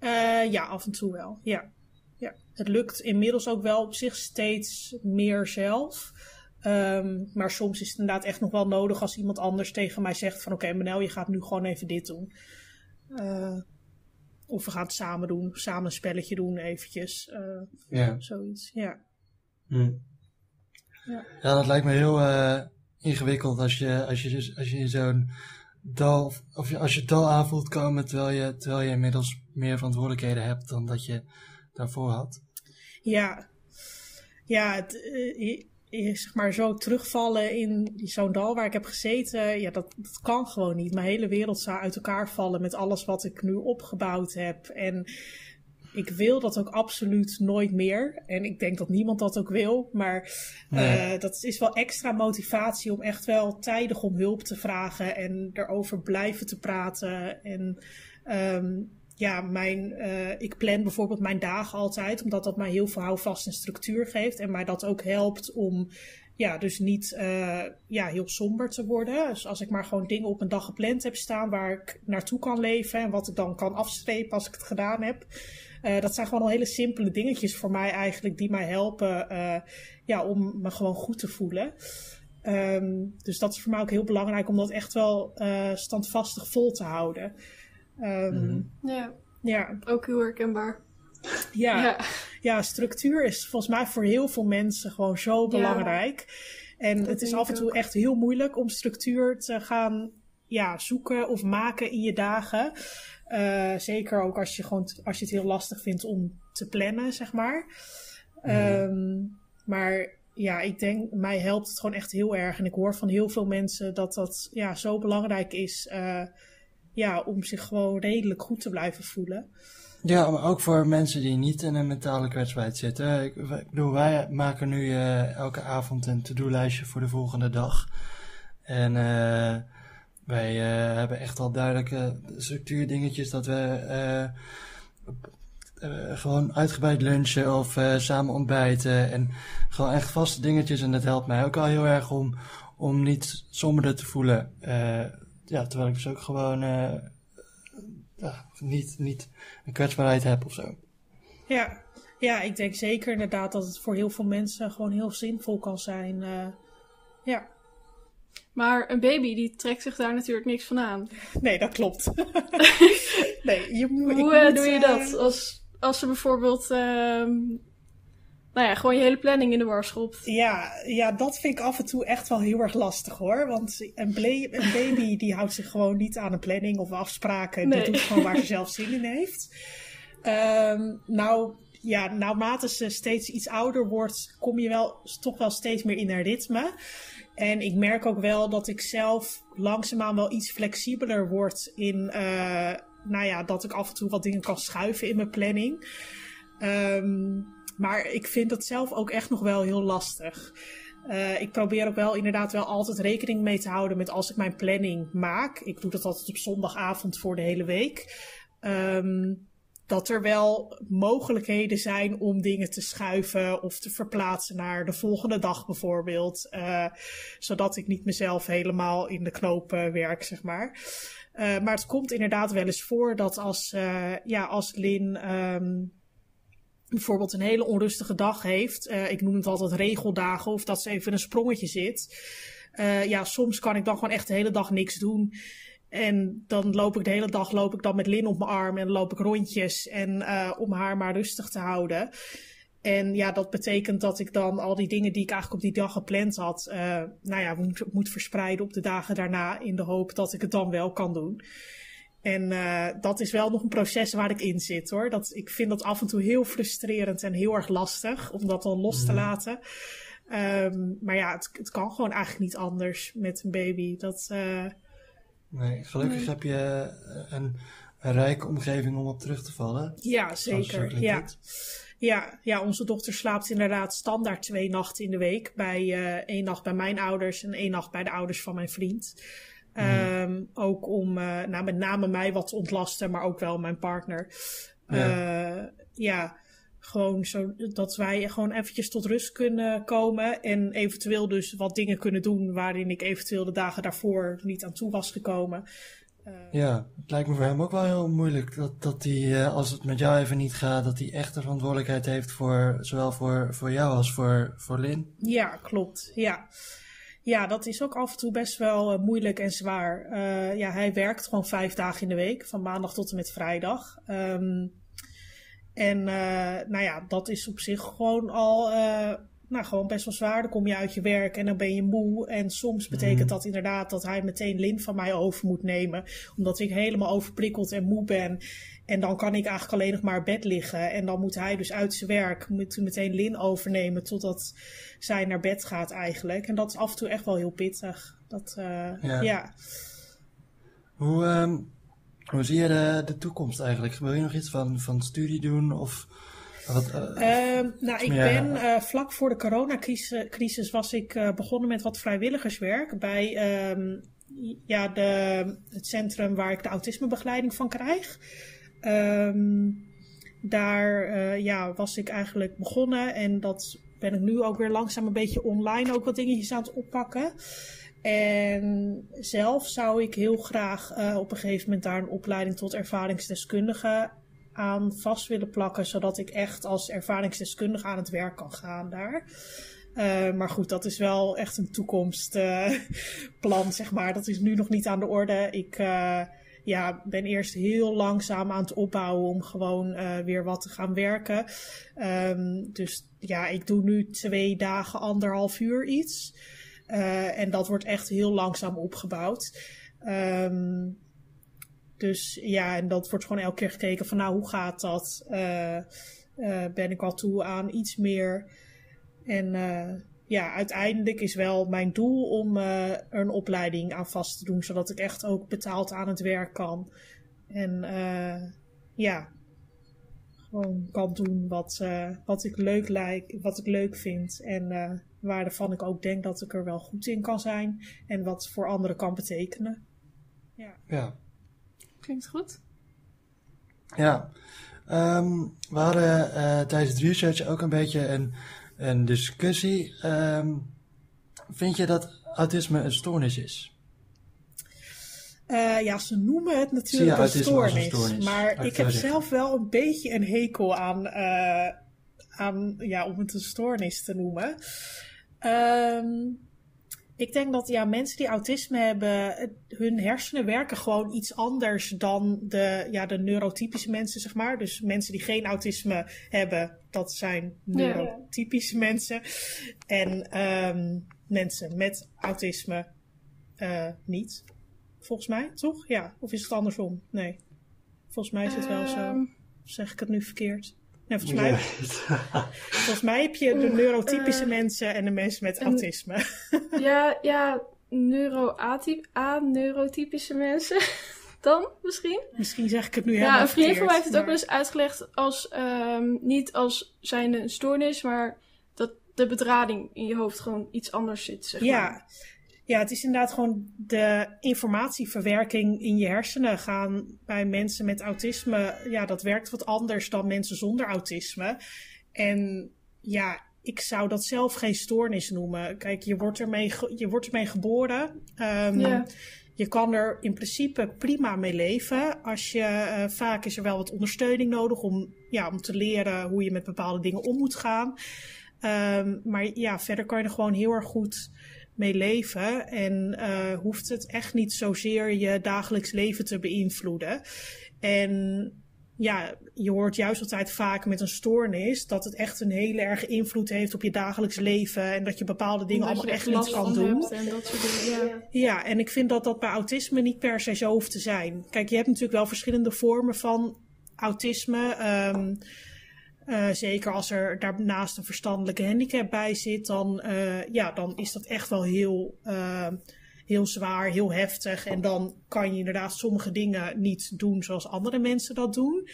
Speaker 4: Uh, ja, af en toe wel. Ja. ja. Het lukt inmiddels ook wel op zich steeds meer zelf. Um, maar soms is het inderdaad echt nog wel nodig als iemand anders tegen mij zegt van oké okay, Manel, je gaat nu gewoon even dit doen. Uh, of we gaan het samen doen, samen een spelletje doen eventjes. Uh,
Speaker 1: ja.
Speaker 4: Zoiets, ja.
Speaker 1: Hm. ja. Ja, dat lijkt me heel uh, ingewikkeld als je, als je, dus, als je in zo'n dal, of als je dal aanvoelt komen terwijl je, terwijl je inmiddels meer verantwoordelijkheden hebt dan dat je daarvoor had.
Speaker 4: Ja, ja het, zeg maar zo terugvallen in zo'n dal waar ik heb gezeten, ja, dat, dat kan gewoon niet. Mijn hele wereld zou uit elkaar vallen met alles wat ik nu opgebouwd heb. En ik wil dat ook absoluut nooit meer. En ik denk dat niemand dat ook wil. Maar nee. uh, dat is wel extra motivatie om echt wel tijdig om hulp te vragen en erover blijven te praten. En um, ja, mijn, uh, ik plan bijvoorbeeld mijn dagen altijd, omdat dat mij heel veel houvast en structuur geeft. En mij dat ook helpt om ja, dus niet uh, ja, heel somber te worden. Dus als ik maar gewoon dingen op een dag gepland heb staan waar ik naartoe kan leven en wat ik dan kan afstrepen als ik het gedaan heb. Uh, dat zijn gewoon al hele simpele dingetjes voor mij eigenlijk die mij helpen ja, om me gewoon goed te voelen. Um, dus dat is voor mij ook heel belangrijk om dat echt wel standvastig vol te houden. Um,
Speaker 2: mm. Ja. ja, ook heel herkenbaar.
Speaker 4: Ja. ja. Ja. structuur is volgens mij voor heel veel mensen gewoon zo belangrijk. Ja, en het is af en toe ook. echt heel moeilijk om structuur te gaan ja, zoeken of maken in je dagen. Uh, zeker ook als je, gewoon als je het heel lastig vindt om te plannen, zeg maar. Mm. Um, maar ja, ik denk, mij helpt het gewoon echt heel erg. En ik hoor van heel veel mensen dat dat ja, zo belangrijk is. Uh, ja, om zich gewoon redelijk goed te blijven voelen.
Speaker 1: Ja, maar ook voor mensen die niet in een mentale kwetsbaarheid zitten. Ik, ik bedoel, wij maken nu uh, elke avond een to-do-lijstje voor de volgende dag. En uh, wij uh, hebben echt al duidelijke structuurdingetjes dat we gewoon uitgebreid lunchen of samen ontbijten. En gewoon echt vaste dingetjes. En dat helpt mij ook al heel erg om, om niet somberder te voelen ja, terwijl ik dus ook gewoon uh, ja, niet, niet een kwetsbaarheid heb of zo.
Speaker 4: Ja. ja, ik denk zeker inderdaad dat het voor heel veel mensen gewoon heel zinvol kan zijn. Uh, ja.
Speaker 2: Maar een baby die trekt zich daar natuurlijk niks van aan.
Speaker 4: Nee, dat klopt.
Speaker 2: nee, je, Hoe moet, uh, doe je dat? Als, als ze bijvoorbeeld uh, nou ja, gewoon je hele planning in de war schopt.
Speaker 4: Ja, ja, dat vind ik af en toe echt wel heel erg lastig hoor. Want een, een baby die houdt zich gewoon niet aan een planning of afspraken. Nee. Die doet gewoon waar ze zelf zin in heeft. Um, nou, ja, naarmate ze steeds iets ouder wordt, kom je wel toch wel steeds meer in een ritme. En ik merk ook wel dat ik zelf langzaamaan wel iets flexibeler word in, uh, nou ja, dat ik af en toe wat dingen kan schuiven in mijn planning. Um, maar ik vind dat zelf ook echt nog wel heel lastig. Uh, ik probeer ook wel inderdaad wel altijd rekening mee te houden met als ik mijn planning maak. Ik doe dat altijd op zondagavond voor de hele week. Um, dat er wel mogelijkheden zijn om dingen te schuiven of te verplaatsen naar de volgende dag bijvoorbeeld. Uh, zodat ik niet mezelf helemaal in de knoop werk, zeg maar. Uh, maar het komt inderdaad wel eens voor dat als, ja, als Lin um, bijvoorbeeld een hele onrustige dag heeft. Uh, ik noem het altijd regeldagen of dat ze even een sprongetje zit. Uh, ja, soms kan ik dan gewoon echt de hele dag niks doen. En dan loop ik de hele dag loop ik dan met Lin op mijn arm en loop ik rondjes en uh, om haar maar rustig te houden. En ja, dat betekent dat ik dan al die dingen die ik eigenlijk op die dag gepland had, nou ja, moet, moet verspreiden op de dagen daarna in de hoop dat ik het dan wel kan doen. En uh, dat is wel nog een proces waar ik in zit hoor. Dat, ik vind dat af en toe heel frustrerend en heel erg lastig om dat dan los te laten. Um, maar ja, het, het, kan gewoon eigenlijk niet anders met een baby. Dat, uh...
Speaker 1: Nee, gelukkig nee. heb je een, een, rijke omgeving om op terug te vallen.
Speaker 4: Ja, zeker. Ja. Ja, ja, onze dochter slaapt inderdaad standaard twee nachten in de week. Bij uh, één nacht bij mijn ouders en één nacht bij de ouders van mijn vriend. Um, ook om uh, nou, met name mij wat te ontlasten, maar ook wel mijn partner. Ja, uh, ja gewoon zo dat wij gewoon eventjes tot rust kunnen komen. En eventueel dus wat dingen kunnen doen waarin ik eventueel de dagen daarvoor niet aan toe was gekomen.
Speaker 1: Uh, ja, het lijkt me voor hem ook wel heel moeilijk dat, dat hij, als het met jou even niet gaat, dat hij echt de verantwoordelijkheid heeft voor zowel voor, voor jou als voor, voor Lin.
Speaker 4: Ja, klopt. Ja. Ja, dat is ook af en toe best wel uh, moeilijk en zwaar. Uh, ja, hij werkt gewoon vijf dagen in de week, van maandag tot en met vrijdag. Um, en uh, nou ja, dat is op zich gewoon al nou, gewoon best wel zwaar. Dan kom je uit je werk en dan ben je moe. En soms betekent
Speaker 1: Mhm.
Speaker 4: dat inderdaad dat hij meteen Lin van mij over moet nemen. Omdat ik helemaal overprikkeld en moe ben. En dan kan ik eigenlijk alleen nog maar bed liggen. En dan moet hij dus uit zijn werk moet meteen Lin overnemen totdat zij naar bed gaat eigenlijk. En dat is af en toe echt wel heel pittig. Dat, eh,
Speaker 1: Ja.
Speaker 4: ja.
Speaker 1: Hoe, ehm, hoe zie je de, de toekomst eigenlijk? Wil je nog iets van, van studie doen? Of wat,
Speaker 4: Ehm, nou, ik ben eh, vlak voor de coronacrisis crisis was ik begonnen met wat vrijwilligerswerk bij ehm, ja, de, het centrum waar ik de autismebegeleiding van krijg. Ehm, daar eh, ja, was ik eigenlijk begonnen en dat ben ik nu ook weer langzaam een beetje online ook wat dingetjes aan het oppakken. En zelf zou ik heel graag eh, op een gegeven moment daar een opleiding tot ervaringsdeskundige aan vast willen plakken, zodat ik echt als ervaringsdeskundige aan het werk kan gaan daar. Eh, maar goed, dat is wel echt een toekomstplan, zeg maar. Dat is nu nog niet aan de orde. Ik ja, ben eerst heel langzaam aan het opbouwen om gewoon eh, weer wat te gaan werken. Ehm, dus ja, ik doe nu twee dagen, anderhalf uur iets. Eh, en dat wordt echt heel langzaam opgebouwd. Ehm, dus ja, en dat wordt gewoon elke keer gekeken van nou, hoe gaat dat? Eh, ben ik al toe aan iets meer? En ja, uiteindelijk is wel mijn doel om eh, er een opleiding aan vast te doen, zodat ik echt ook betaald aan het werk kan. En eh, ja, gewoon kan doen wat, eh, wat ik leuk lijk, wat ik leuk vind. En eh, waarvan ik ook denk dat ik er wel goed in kan zijn. En wat voor anderen kan betekenen.
Speaker 1: ja.
Speaker 2: Klinkt goed.
Speaker 1: Ja, Ehm, we hadden eh, tijdens het research ook een beetje een, een discussie. Ehm, vind je dat autisme een stoornis is?
Speaker 4: Eh, ja, ze noemen het natuurlijk een stoornis, Maar
Speaker 1: ik
Speaker 4: heb zelf wel een beetje een hekel aan, eh, aan ja, om het een stoornis te noemen. Ehm, ik denk dat ja, mensen die autisme hebben, hun hersenen werken gewoon iets anders dan de, ja, de neurotypische mensen, zeg maar. Dus mensen die geen autisme hebben, dat zijn neurotypische mensen. En ehm, mensen met autisme eh, niet. Volgens mij, toch? Ja. Of is het andersom? Nee. Volgens mij is het wel zo.
Speaker 2: Ehm,
Speaker 4: Of zeg ik het nu verkeerd? Nee, volgens mij,
Speaker 1: Ja.
Speaker 4: volgens mij heb je de
Speaker 2: Oeh,
Speaker 4: neurotypische
Speaker 2: eh,
Speaker 4: mensen en de mensen met autisme.
Speaker 2: ja, ja neuro-neurotypische mensen. Dan misschien?
Speaker 4: Misschien zeg ik het nu helemaal
Speaker 2: Ja, een vriendin van mij heeft het ook wel eens uitgelegd als ehm, niet als zijnde een stoornis, maar dat de bedrading in je hoofd gewoon iets anders zit. Zeg maar.
Speaker 4: Ja. het is inderdaad gewoon de informatieverwerking in je hersenen gaan bij mensen met autisme. Ja, dat werkt wat anders dan mensen zonder autisme. En ja, ik zou dat zelf geen stoornis noemen. Kijk, je wordt ermee, je wordt ermee geboren. Ehm. Je kan er in principe prima mee leven. Als je, eh, vaak is er wel wat ondersteuning nodig om, ja, om te leren hoe je met bepaalde dingen om moet gaan. Ehm, maar ja, verder kan je er gewoon heel erg goed mee leven. En eh, hoeft het echt niet zozeer je dagelijks leven te beïnvloeden. En ja, je hoort juist altijd vaak met een stoornis dat het echt een hele erge invloed heeft op je dagelijks leven. En dat je bepaalde dingen allemaal echt niet kan doen.
Speaker 2: En dat soort dingen, ja.
Speaker 4: Ja, en ik vind dat dat bij autisme niet per se zo hoeft te zijn. Kijk, je hebt natuurlijk wel verschillende vormen van autisme. Ehm, eh, zeker als er daarnaast een verstandelijke handicap bij zit, dan, eh, ja, dan is dat echt wel heel, eh, heel zwaar, heel heftig. En dan kan je inderdaad sommige dingen niet doen zoals andere mensen dat doen.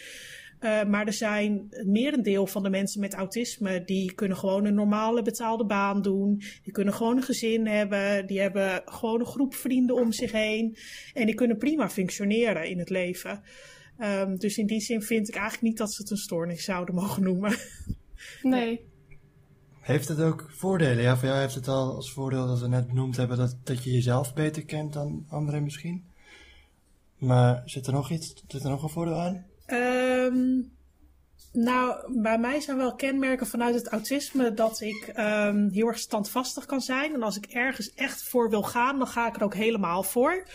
Speaker 4: Maar er zijn het merendeel van de mensen met autisme die kunnen gewoon een normale betaalde baan doen. Die kunnen gewoon een gezin hebben. Die hebben gewoon een groep vrienden om zich heen. En die kunnen prima functioneren in het leven. Ehm, dus in die zin vind ik eigenlijk niet dat ze het een stoornis zouden mogen noemen.
Speaker 2: Nee.
Speaker 1: Heeft het ook voordelen? Ja, voor jou heeft het al als voordeel dat we net benoemd hebben dat, dat je jezelf beter kent dan anderen misschien. Maar zit er nog iets, zit er nog een voordeel aan?
Speaker 4: Ehm, Nou, bij mij zijn wel kenmerken vanuit het autisme dat ik um, heel erg standvastig kan zijn. En als ik ergens echt voor wil gaan, dan ga ik er ook helemaal voor.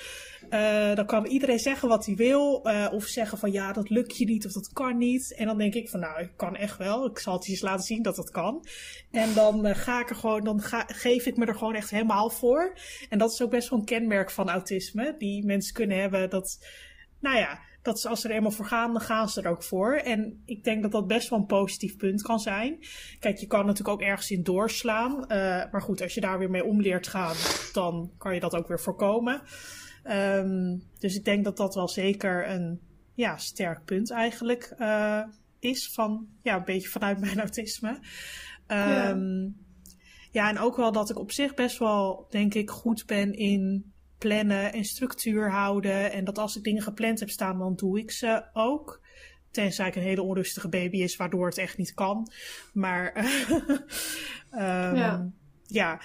Speaker 4: Uh, dan kan iedereen zeggen wat hij wil. Uh, of zeggen van ja, dat lukt je niet of dat kan niet. En dan denk ik van nou, ik kan echt wel. Ik zal het je eens laten zien dat dat kan. En dan uh, ga ik er gewoon, dan geef ik me er gewoon echt helemaal voor. En dat is ook best wel een kenmerk van autisme. Die mensen kunnen hebben dat, nou ja, dat ze als ze er eenmaal voor gaan, dan gaan ze er ook voor. En ik denk dat dat best wel een positief punt kan zijn. Kijk, je kan natuurlijk ook ergens in doorslaan. Uh, maar goed, als je daar weer mee om leert gaan, dan kan je dat ook weer voorkomen. Um, dus ik denk dat dat wel zeker een ja, sterk punt eigenlijk uh, is van, ja, een beetje vanuit mijn autisme. Um, ja. ja, en ook wel dat ik op zich best wel, denk ik, goed ben in plannen en structuur houden. En dat als ik dingen gepland heb staan, dan doe ik ze ook. Tenzij ik een hele onrustige baby is, waardoor het echt niet kan. Maar um, ja. ja.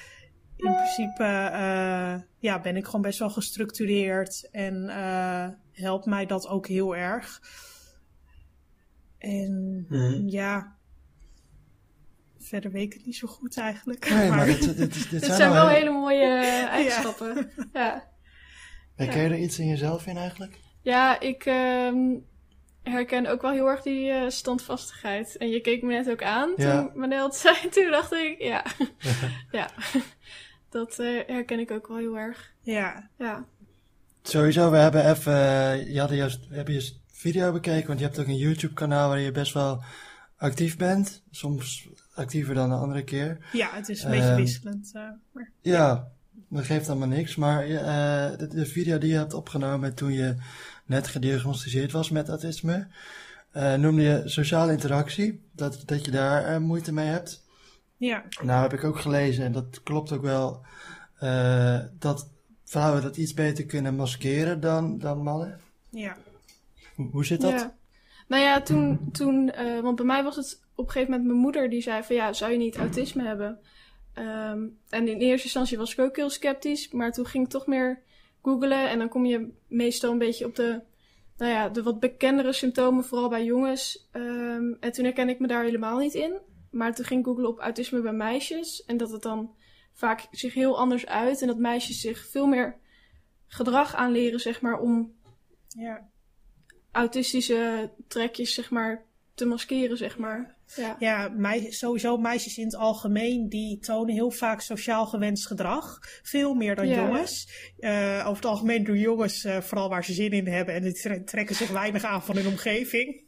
Speaker 4: in principe uh, ja, ben ik gewoon best wel gestructureerd. En uh, helpt mij dat ook heel erg. En mm. ja, verder weet ik het niet zo goed eigenlijk.
Speaker 1: Nee, maar, maar dit, dit, dit,
Speaker 2: dit zijn, zijn wel hele mooie eigenschappen. ja. ja.
Speaker 1: Herken je er iets in jezelf in eigenlijk?
Speaker 2: Ja, ik um, herken ook wel heel erg die uh, standvastigheid. En je keek me net ook aan ja. toen Manel het zei. Toen dacht ik, ja, ja. dat uh, herken ik ook wel heel erg.
Speaker 4: Ja.
Speaker 2: ja.
Speaker 1: Sowieso, we hebben even, uh, je had juist, we hebben je video bekeken, want je hebt ook een YouTube kanaal waar je best wel actief bent. Soms actiever dan de andere keer.
Speaker 4: Ja, het is een beetje wisselend.
Speaker 1: maar, ja. ja dat geeft allemaal niks. Maar uh, de, de, video die je hebt opgenomen toen je net gediagnosticeerd was met autisme, uh, noemde je sociale interactie. Dat, dat je daar uh, moeite mee hebt.
Speaker 4: Ja.
Speaker 1: Nou heb ik ook gelezen, en dat klopt ook wel, dat vrouwen dat iets beter kunnen maskeren dan, dan mannen.
Speaker 4: Ja.
Speaker 1: Hoe, hoe zit dat?
Speaker 2: Ja. Nou ja, toen, toen want bij mij was het op een gegeven moment mijn moeder die zei van ja, zou je niet autisme hebben? Um, en in eerste instantie was ik ook heel sceptisch, maar toen ging ik toch meer googlen en dan kom je meestal een beetje op de, nou ja, de wat bekendere symptomen, vooral bij jongens. Um, en toen herken ik me daar helemaal niet in. Maar toen ging ik googlen op autisme bij meisjes en dat het dan vaak zich heel anders uit en dat meisjes zich veel meer gedrag aanleren, zeg maar, om
Speaker 4: ja.
Speaker 2: autistische trekjes, zeg maar, te maskeren, zeg maar. Ja,
Speaker 4: ja sowieso meisjes in het algemeen die tonen heel vaak sociaal gewenst gedrag. Veel meer dan ja. jongens. Uh, over het algemeen doen jongens uh, vooral waar ze zin in hebben en die trekken zich weinig aan van hun omgeving.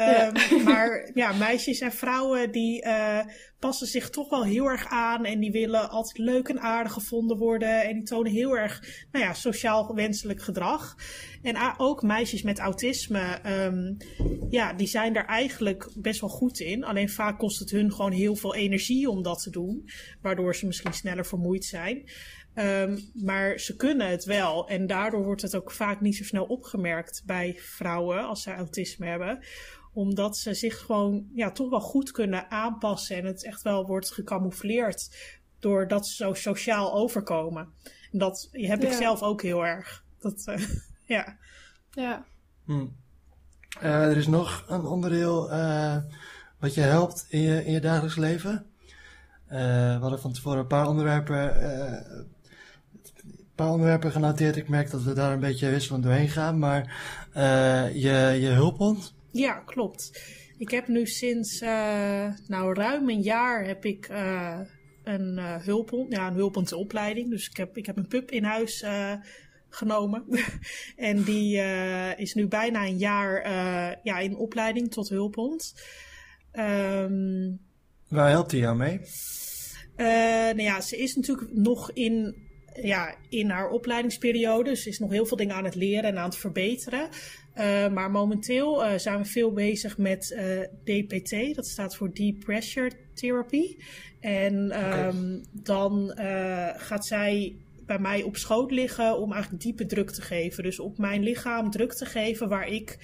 Speaker 4: Um, maar ja, meisjes en vrouwen die uh, passen zich toch wel heel erg aan en die willen altijd leuk en aardig gevonden worden en die tonen heel erg, nou ja, sociaal wenselijk gedrag. En ook meisjes met autisme, um, ja, die zijn daar eigenlijk best wel goed in. Alleen vaak kost het hun gewoon heel veel energie om dat te doen, waardoor ze misschien sneller vermoeid zijn. Um, maar ze kunnen het wel. En daardoor wordt het ook vaak niet zo snel opgemerkt bij vrouwen als ze autisme hebben. Omdat ze zich gewoon ja, toch wel goed kunnen aanpassen. En het echt wel wordt gecamoufleerd doordat ze zo sociaal overkomen. En dat heb ik ja. zelf ook heel erg. Dat, uh, ja.
Speaker 2: Ja.
Speaker 1: Hm. Uh, er is nog een onderdeel uh, wat je helpt in je, in je dagelijks leven. we hadden van tevoren een paar onderwerpen paar onderwerpen genoteerd. Ik merk dat we daar een beetje wisselend doorheen gaan. Maar uh, je, je hulphond?
Speaker 4: Ja, klopt. Ik heb nu sinds uh, nou, ruim een jaar heb ik uh, een hulphond. Ja, een hulphondopleiding. Dus ik heb, ik heb een pup in huis genomen. en die is nu bijna een jaar ja, in opleiding tot hulphond. Um,
Speaker 1: Waar helpt hij jou mee?
Speaker 4: nou ja, ze is natuurlijk nog in ja, in haar opleidingsperiode. Ze is nog heel veel dingen aan het leren en aan het verbeteren. Uh, maar momenteel uh, zijn we veel bezig met uh, DPT, dat staat voor Deep Pressure Therapy. En um, okay. dan gaat zij bij mij op schoot liggen om eigenlijk diepe druk te geven. Dus op mijn lichaam druk te geven waar ik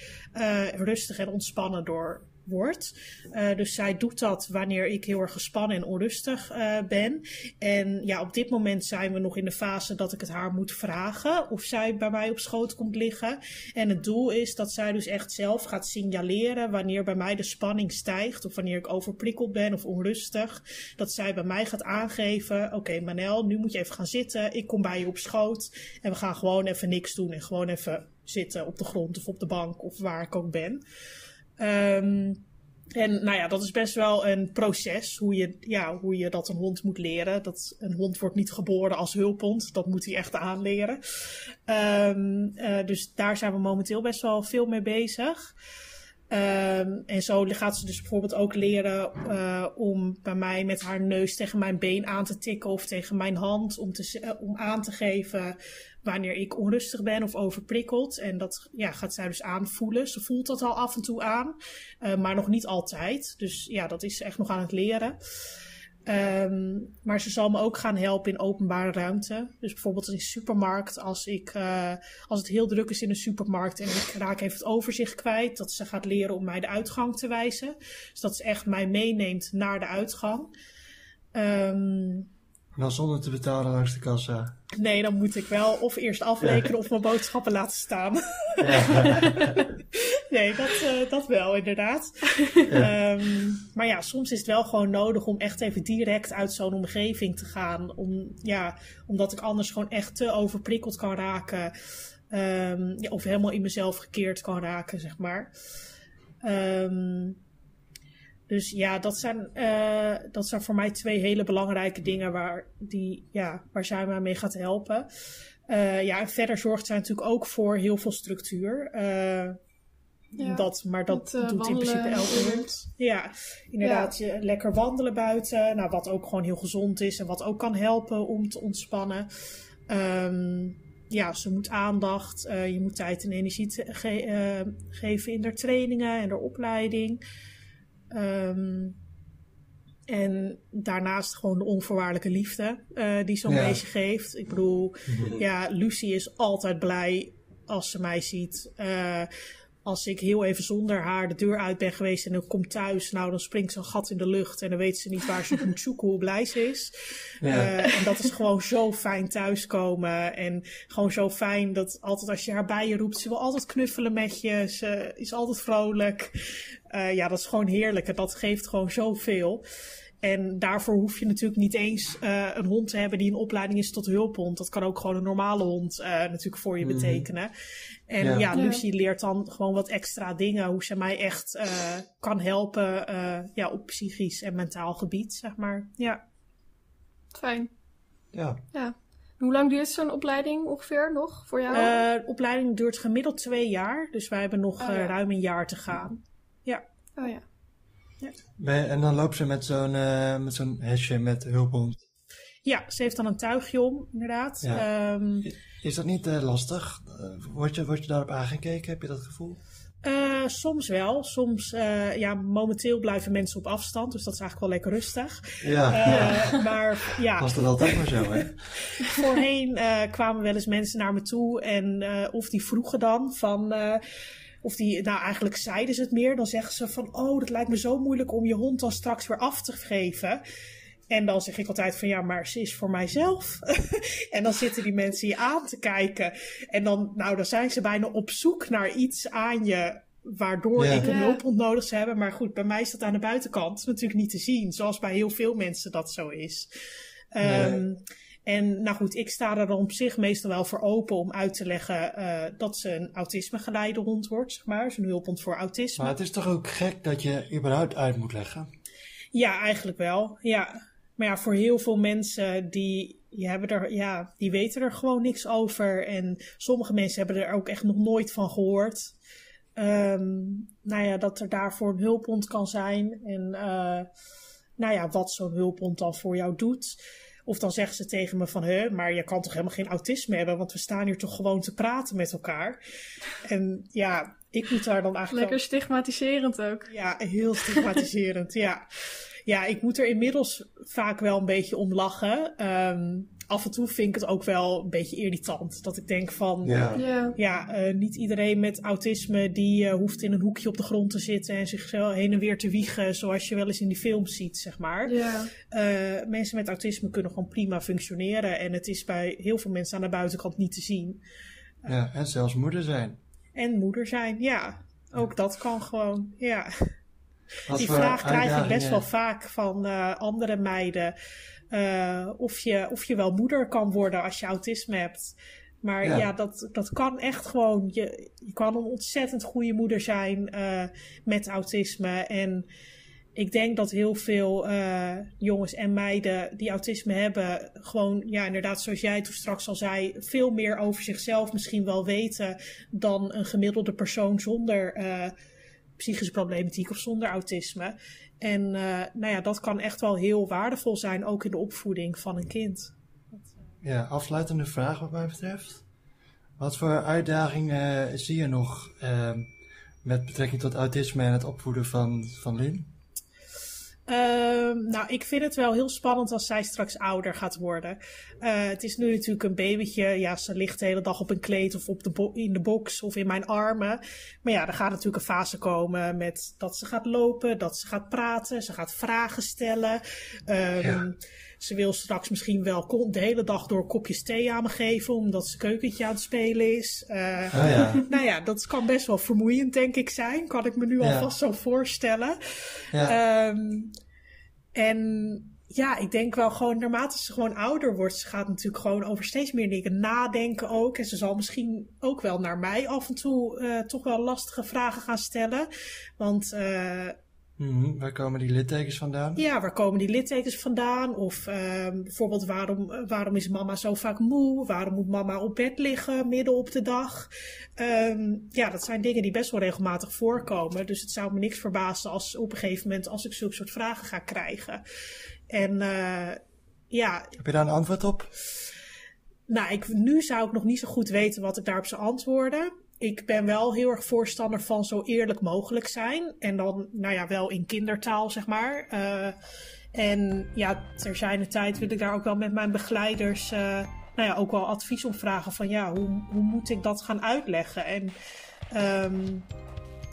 Speaker 4: rustig en ontspannen door wordt. Uh, dus zij doet dat wanneer ik heel erg gespannen en onrustig uh, ben. En ja, op dit moment zijn we nog in de fase dat ik het haar moet vragen of zij bij mij op schoot komt liggen. En het doel is dat zij dus echt zelf gaat signaleren wanneer bij mij de spanning stijgt of wanneer ik overprikkeld ben of onrustig. Dat zij bij mij gaat aangeven: Oké, Manel, nu moet je even gaan zitten. Ik kom bij je op schoot en we gaan gewoon even niks doen en gewoon even zitten op de grond of op de bank of waar ik ook ben. Um, en nou ja, dat is best wel een proces, hoe je, ja, hoe je dat een hond moet leren. Dat, een hond wordt niet geboren als hulphond, dat moet hij echt aanleren. Um, uh, dus daar zijn we momenteel best wel veel mee bezig. Um, en zo gaat ze dus bijvoorbeeld ook leren uh, om bij mij met haar neus tegen mijn been aan te tikken of tegen mijn hand om, te, uh, om aan te geven wanneer ik onrustig ben of overprikkeld. En dat ja, gaat zij dus aanvoelen. Ze voelt dat al af en toe aan, uh, maar nog niet altijd. Dus ja, dat is echt nog aan het leren. Um, maar ze zal me ook gaan helpen in openbare ruimte. Dus bijvoorbeeld in een supermarkt, als, ik, uh, als het heel druk is in een supermarkt en ik raak even het overzicht kwijt, dat ze gaat leren om mij de uitgang te wijzen. Dus dat ze echt mij meeneemt naar de uitgang. Um,
Speaker 1: dan zonder te betalen langs de kassa.
Speaker 4: Nee, dan moet ik wel of eerst afrekenen ja. of mijn boodschappen laten staan. Ja. nee, dat, uh, dat wel inderdaad. Ja. Um, maar ja, soms is het wel gewoon nodig om echt even direct uit zo'n omgeving te gaan. Om, ja, omdat ik anders gewoon echt te overprikkeld kan raken. Um, ja, of helemaal in mezelf gekeerd kan raken, zeg maar. Um, dus ja, dat zijn, uh, dat zijn voor mij twee hele belangrijke dingen waar, die, ja, waar zij mij mee gaat helpen. Uh, ja, en verder zorgt zij natuurlijk ook voor heel veel structuur. Uh, ja, dat, maar dat doet in principe elke hond. Ja, inderdaad. Ja. Je, lekker wandelen buiten. Nou, wat ook gewoon heel gezond is en wat ook kan helpen om te ontspannen. Um, ja, ze moet aandacht. Je moet tijd en energie te ge geven in haar trainingen en haar opleiding. Um, en daarnaast gewoon de onvoorwaardelijke liefde uh, die zo'n ja. beestje geeft. Ik bedoel, ja, Lucy is altijd blij als ze mij ziet. Uh, als ik heel even zonder haar de deur uit ben geweest en ik kom thuis, nou dan springt ze een gat in de lucht en dan weet ze niet waar ze moet zoeken, hoe blij ze is. Ja. Uh, en dat is gewoon zo fijn thuiskomen en gewoon zo fijn dat altijd als je haar bij je roept, ze wil altijd knuffelen met je, ze is altijd vrolijk. Uh, ja, dat is gewoon heerlijk en dat geeft gewoon zoveel. En daarvoor hoef je natuurlijk niet eens uh, een hond te hebben die een opleiding is tot hulphond. Dat kan ook gewoon een normale hond uh, natuurlijk voor je mm -hmm. betekenen. En ja. ja, Lucy leert dan gewoon wat extra dingen. Hoe ze mij echt uh, kan helpen ja, op psychisch en mentaal gebied, zeg maar. Ja.
Speaker 2: Fijn.
Speaker 1: Ja.
Speaker 2: ja. Hoe lang duurt zo'n opleiding ongeveer nog voor jou?
Speaker 4: de opleiding duurt gemiddeld twee jaar. Dus wij hebben nog oh, ja. ruim een jaar te gaan. Ja.
Speaker 2: Oh ja.
Speaker 4: Ja.
Speaker 1: En dan loopt ze met zo'n uh, met zo'n hesje met hulphond.
Speaker 4: Ja, ze heeft dan een tuigje om, inderdaad.
Speaker 1: Ja. Um, is dat niet uh, lastig? Uh, word, je, word je daarop aangekeken? Heb je dat gevoel?
Speaker 4: Uh, soms wel. Soms, ja, momenteel blijven mensen op afstand, dus dat is eigenlijk wel lekker rustig.
Speaker 1: Ja.
Speaker 4: ja. Maar ja.
Speaker 1: Was dat altijd maar zo, hè?
Speaker 4: Voorheen kwamen wel eens mensen naar me toe en of die vroegen dan van of die, nou eigenlijk zeiden ze het meer. Dan zeggen ze van, oh, dat lijkt me zo moeilijk om je hond dan straks weer af te geven. En dan zeg ik altijd van ja, maar ze is voor mijzelf. en dan zitten die mensen je aan te kijken. En dan, nou, dan zijn ze bijna op zoek naar iets aan je. Waardoor ja. ik een hulphond nodig zou hebben. Maar goed, bij mij is dat aan de buitenkant natuurlijk niet te zien. Zoals bij heel veel mensen dat zo is. Nee. En nou goed, ik sta er dan op zich meestal wel voor open om uit te leggen uh, dat ze een autisme-geleide hond wordt, zeg maar. Zo'n hulphond voor autisme.
Speaker 1: Maar het is toch ook gek dat je überhaupt uit moet leggen?
Speaker 4: Ja, eigenlijk wel. Ja. Maar ja, voor heel veel mensen die, die, hebben er, ja, die weten er gewoon niks over. En sommige mensen hebben er ook echt nog nooit van gehoord. Um, nou ja, dat er daarvoor een hulphond kan zijn. En uh, nou ja, wat zo'n hulphond dan voor jou doet. Of dan zegt ze tegen me van, hè, maar je kan toch helemaal geen autisme hebben, want we staan hier toch gewoon te praten met elkaar. En ja, ik moet daar dan eigenlijk...
Speaker 2: Lekker stigmatiserend ook.
Speaker 4: Ja, heel stigmatiserend, ja. Ja, ik moet er inmiddels vaak wel een beetje om lachen. Um, af en toe vind ik het ook wel een beetje irritant. Dat ik denk van,
Speaker 1: Ja.
Speaker 2: Ja.
Speaker 4: ja, eh, niet iedereen met autisme die eh, hoeft in een hoekje op de grond te zitten en zichzelf heen en weer te wiegen, zoals je wel eens in die films ziet, zeg maar.
Speaker 2: Ja.
Speaker 4: Eh, mensen met autisme kunnen gewoon prima functioneren en het is bij heel veel mensen aan de buitenkant niet te zien.
Speaker 1: ja, en zelfs moeder zijn.
Speaker 4: En moeder zijn, ja. Ook dat kan gewoon, ja. Die vraag krijg ik best wel vaak van eh, andere meiden. eh, of, je, of je wel moeder kan worden als je autisme hebt. Maar
Speaker 1: Ja.
Speaker 4: ja, dat, dat kan echt gewoon. Je, je kan een ontzettend goede moeder zijn eh, met autisme. En ik denk dat heel veel jongens en meiden die autisme hebben, gewoon, ja, inderdaad, zoals jij toen straks al zei, veel meer over zichzelf misschien wel weten dan een gemiddelde persoon zonder eh, psychische problematiek of zonder autisme. En eh, nou ja, dat kan echt wel heel waardevol zijn, ook in de opvoeding van een kind.
Speaker 1: Ja, afsluitende vraag wat mij betreft. Wat voor uitdagingen zie je nog eh, met betrekking tot autisme en het opvoeden van, van Lin?
Speaker 4: Ehm, nou, ik vind het wel heel spannend als zij straks ouder gaat worden. Eh, het is nu natuurlijk een babytje. Ja, ze ligt de hele dag op een kleed of op de in de box of in mijn armen. Maar ja, er gaat natuurlijk een fase komen met dat ze gaat lopen, dat ze gaat praten, ze gaat vragen stellen. Ehm. Ze wil straks misschien wel de hele dag door kopjes thee aan me geven, omdat ze keukentje aan het spelen is.
Speaker 1: Oh ja,
Speaker 4: nou ja, dat kan best wel vermoeiend, denk ik, zijn. Kan ik me nu
Speaker 1: Ja.
Speaker 4: alvast zo voorstellen.
Speaker 1: ja,
Speaker 4: Ehm, en ja, ik denk wel gewoon, naarmate ze gewoon ouder wordt, ze gaat natuurlijk gewoon over steeds meer dingen nadenken ook. En ze zal misschien ook wel naar mij af en toe eh, toch wel lastige vragen gaan stellen. Want eh,
Speaker 1: Mhm, waar komen die littekens vandaan?
Speaker 4: ja, waar komen die littekens vandaan? Of ehm, bijvoorbeeld, waarom, eh, waarom is mama zo vaak moe? Waarom moet mama op bed liggen midden op de dag? Ehm, ja, dat zijn dingen die best wel regelmatig voorkomen. Dus het zou me niks verbazen als op een gegeven moment als ik zulke soort vragen ga krijgen. En eh, ja,
Speaker 1: Heb je daar een antwoord op?
Speaker 4: nou, ik, nu zou ik nog niet zo goed weten wat ik daarop zou antwoorden. Ik ben wel heel erg voorstander van zo eerlijk mogelijk zijn. En dan, nou ja, wel in kindertaal, zeg maar. Eh, en ja, ter zijner tijd wil ik daar ook wel met mijn begeleiders, eh, nou ja, ook wel advies op vragen van, ja, hoe, hoe moet ik dat gaan uitleggen? En ehm,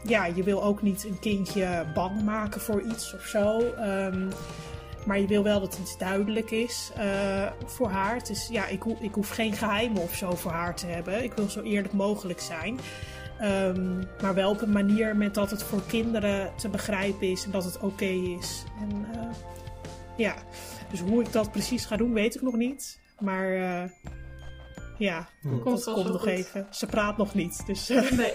Speaker 4: ja, je wil ook niet een kindje bang maken voor iets of zo. Ehm, maar je wil wel dat iets duidelijk is eh, voor haar. Het is, ja, ik, ho- ik hoef geen geheimen of zo voor haar te hebben. Ik wil zo eerlijk mogelijk zijn. Ehm, maar wel op een manier met dat het voor kinderen te begrijpen is en dat het oké is. En, eh, ja, dus hoe ik dat precies ga doen, weet ik nog niet. Maar eh, ja,
Speaker 1: Hm.
Speaker 2: Komt
Speaker 4: dat komt nog
Speaker 2: goed.
Speaker 4: even. Ze praat nog niet, dus
Speaker 2: Nee.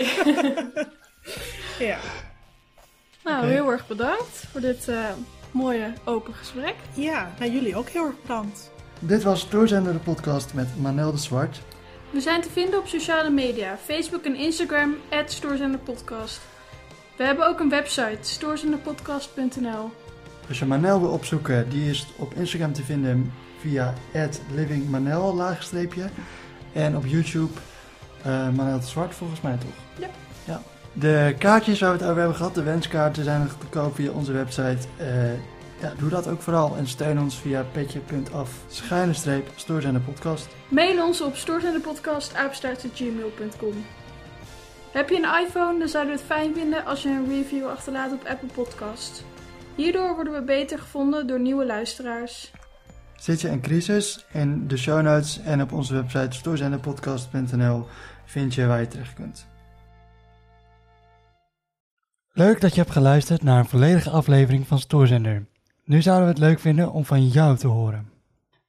Speaker 4: ja.
Speaker 2: nou, heel erg bedankt voor dit eh, mooie open gesprek.
Speaker 4: Ja, nou jullie ook heel erg bedankt.
Speaker 1: Dit was Stoorzender de podcast met Manel de Zwart.
Speaker 2: We zijn te vinden op sociale media, Facebook en Instagram, @stoorzenderpodcast. We hebben ook een website, stoorzenderpodcast.nl.
Speaker 1: Als je Manel wil opzoeken, die is op Instagram te vinden via livingmanel laagstreepje. En op YouTube eh Manel de Zwart volgens mij toch?
Speaker 2: Ja.
Speaker 1: ja. De kaartjes waar we het over hebben gehad, de wenskaarten zijn nog te koop via onze website. Eh, ja, doe dat ook vooral en steun ons via petje.af schuine streep Stoorzender podcast.
Speaker 2: Mail ons op stoorzenderpodcast@gmail.com. Heb je een iPhone, dan zouden we het fijn vinden als je een review achterlaat op Apple Podcast. Hierdoor worden we beter gevonden door nieuwe luisteraars.
Speaker 1: Zit je in crisis? In de show notes en op onze website stoorzenderpodcast.nl vind je waar je terecht kunt. Leuk dat je hebt geluisterd naar een volledige aflevering van Stoorzender. Nu zouden we het leuk vinden om van jou te horen.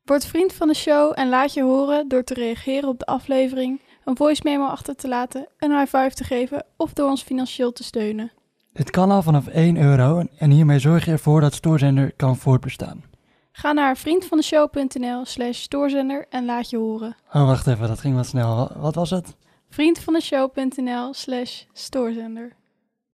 Speaker 2: Word vriend van de show en laat je horen door te reageren op de aflevering, een voice memo achter te laten, een high five te geven of door ons financieel te steunen.
Speaker 1: Dit kan al vanaf 1 euro en hiermee zorg je ervoor dat Stoorzender kan voortbestaan.
Speaker 2: Ga naar vriendvandeshow.nl slash stoorzender en laat je horen.
Speaker 1: Oh, wacht even, dat ging wat snel. Wat was het?
Speaker 2: vriendvandeshow.nl slash stoorzender.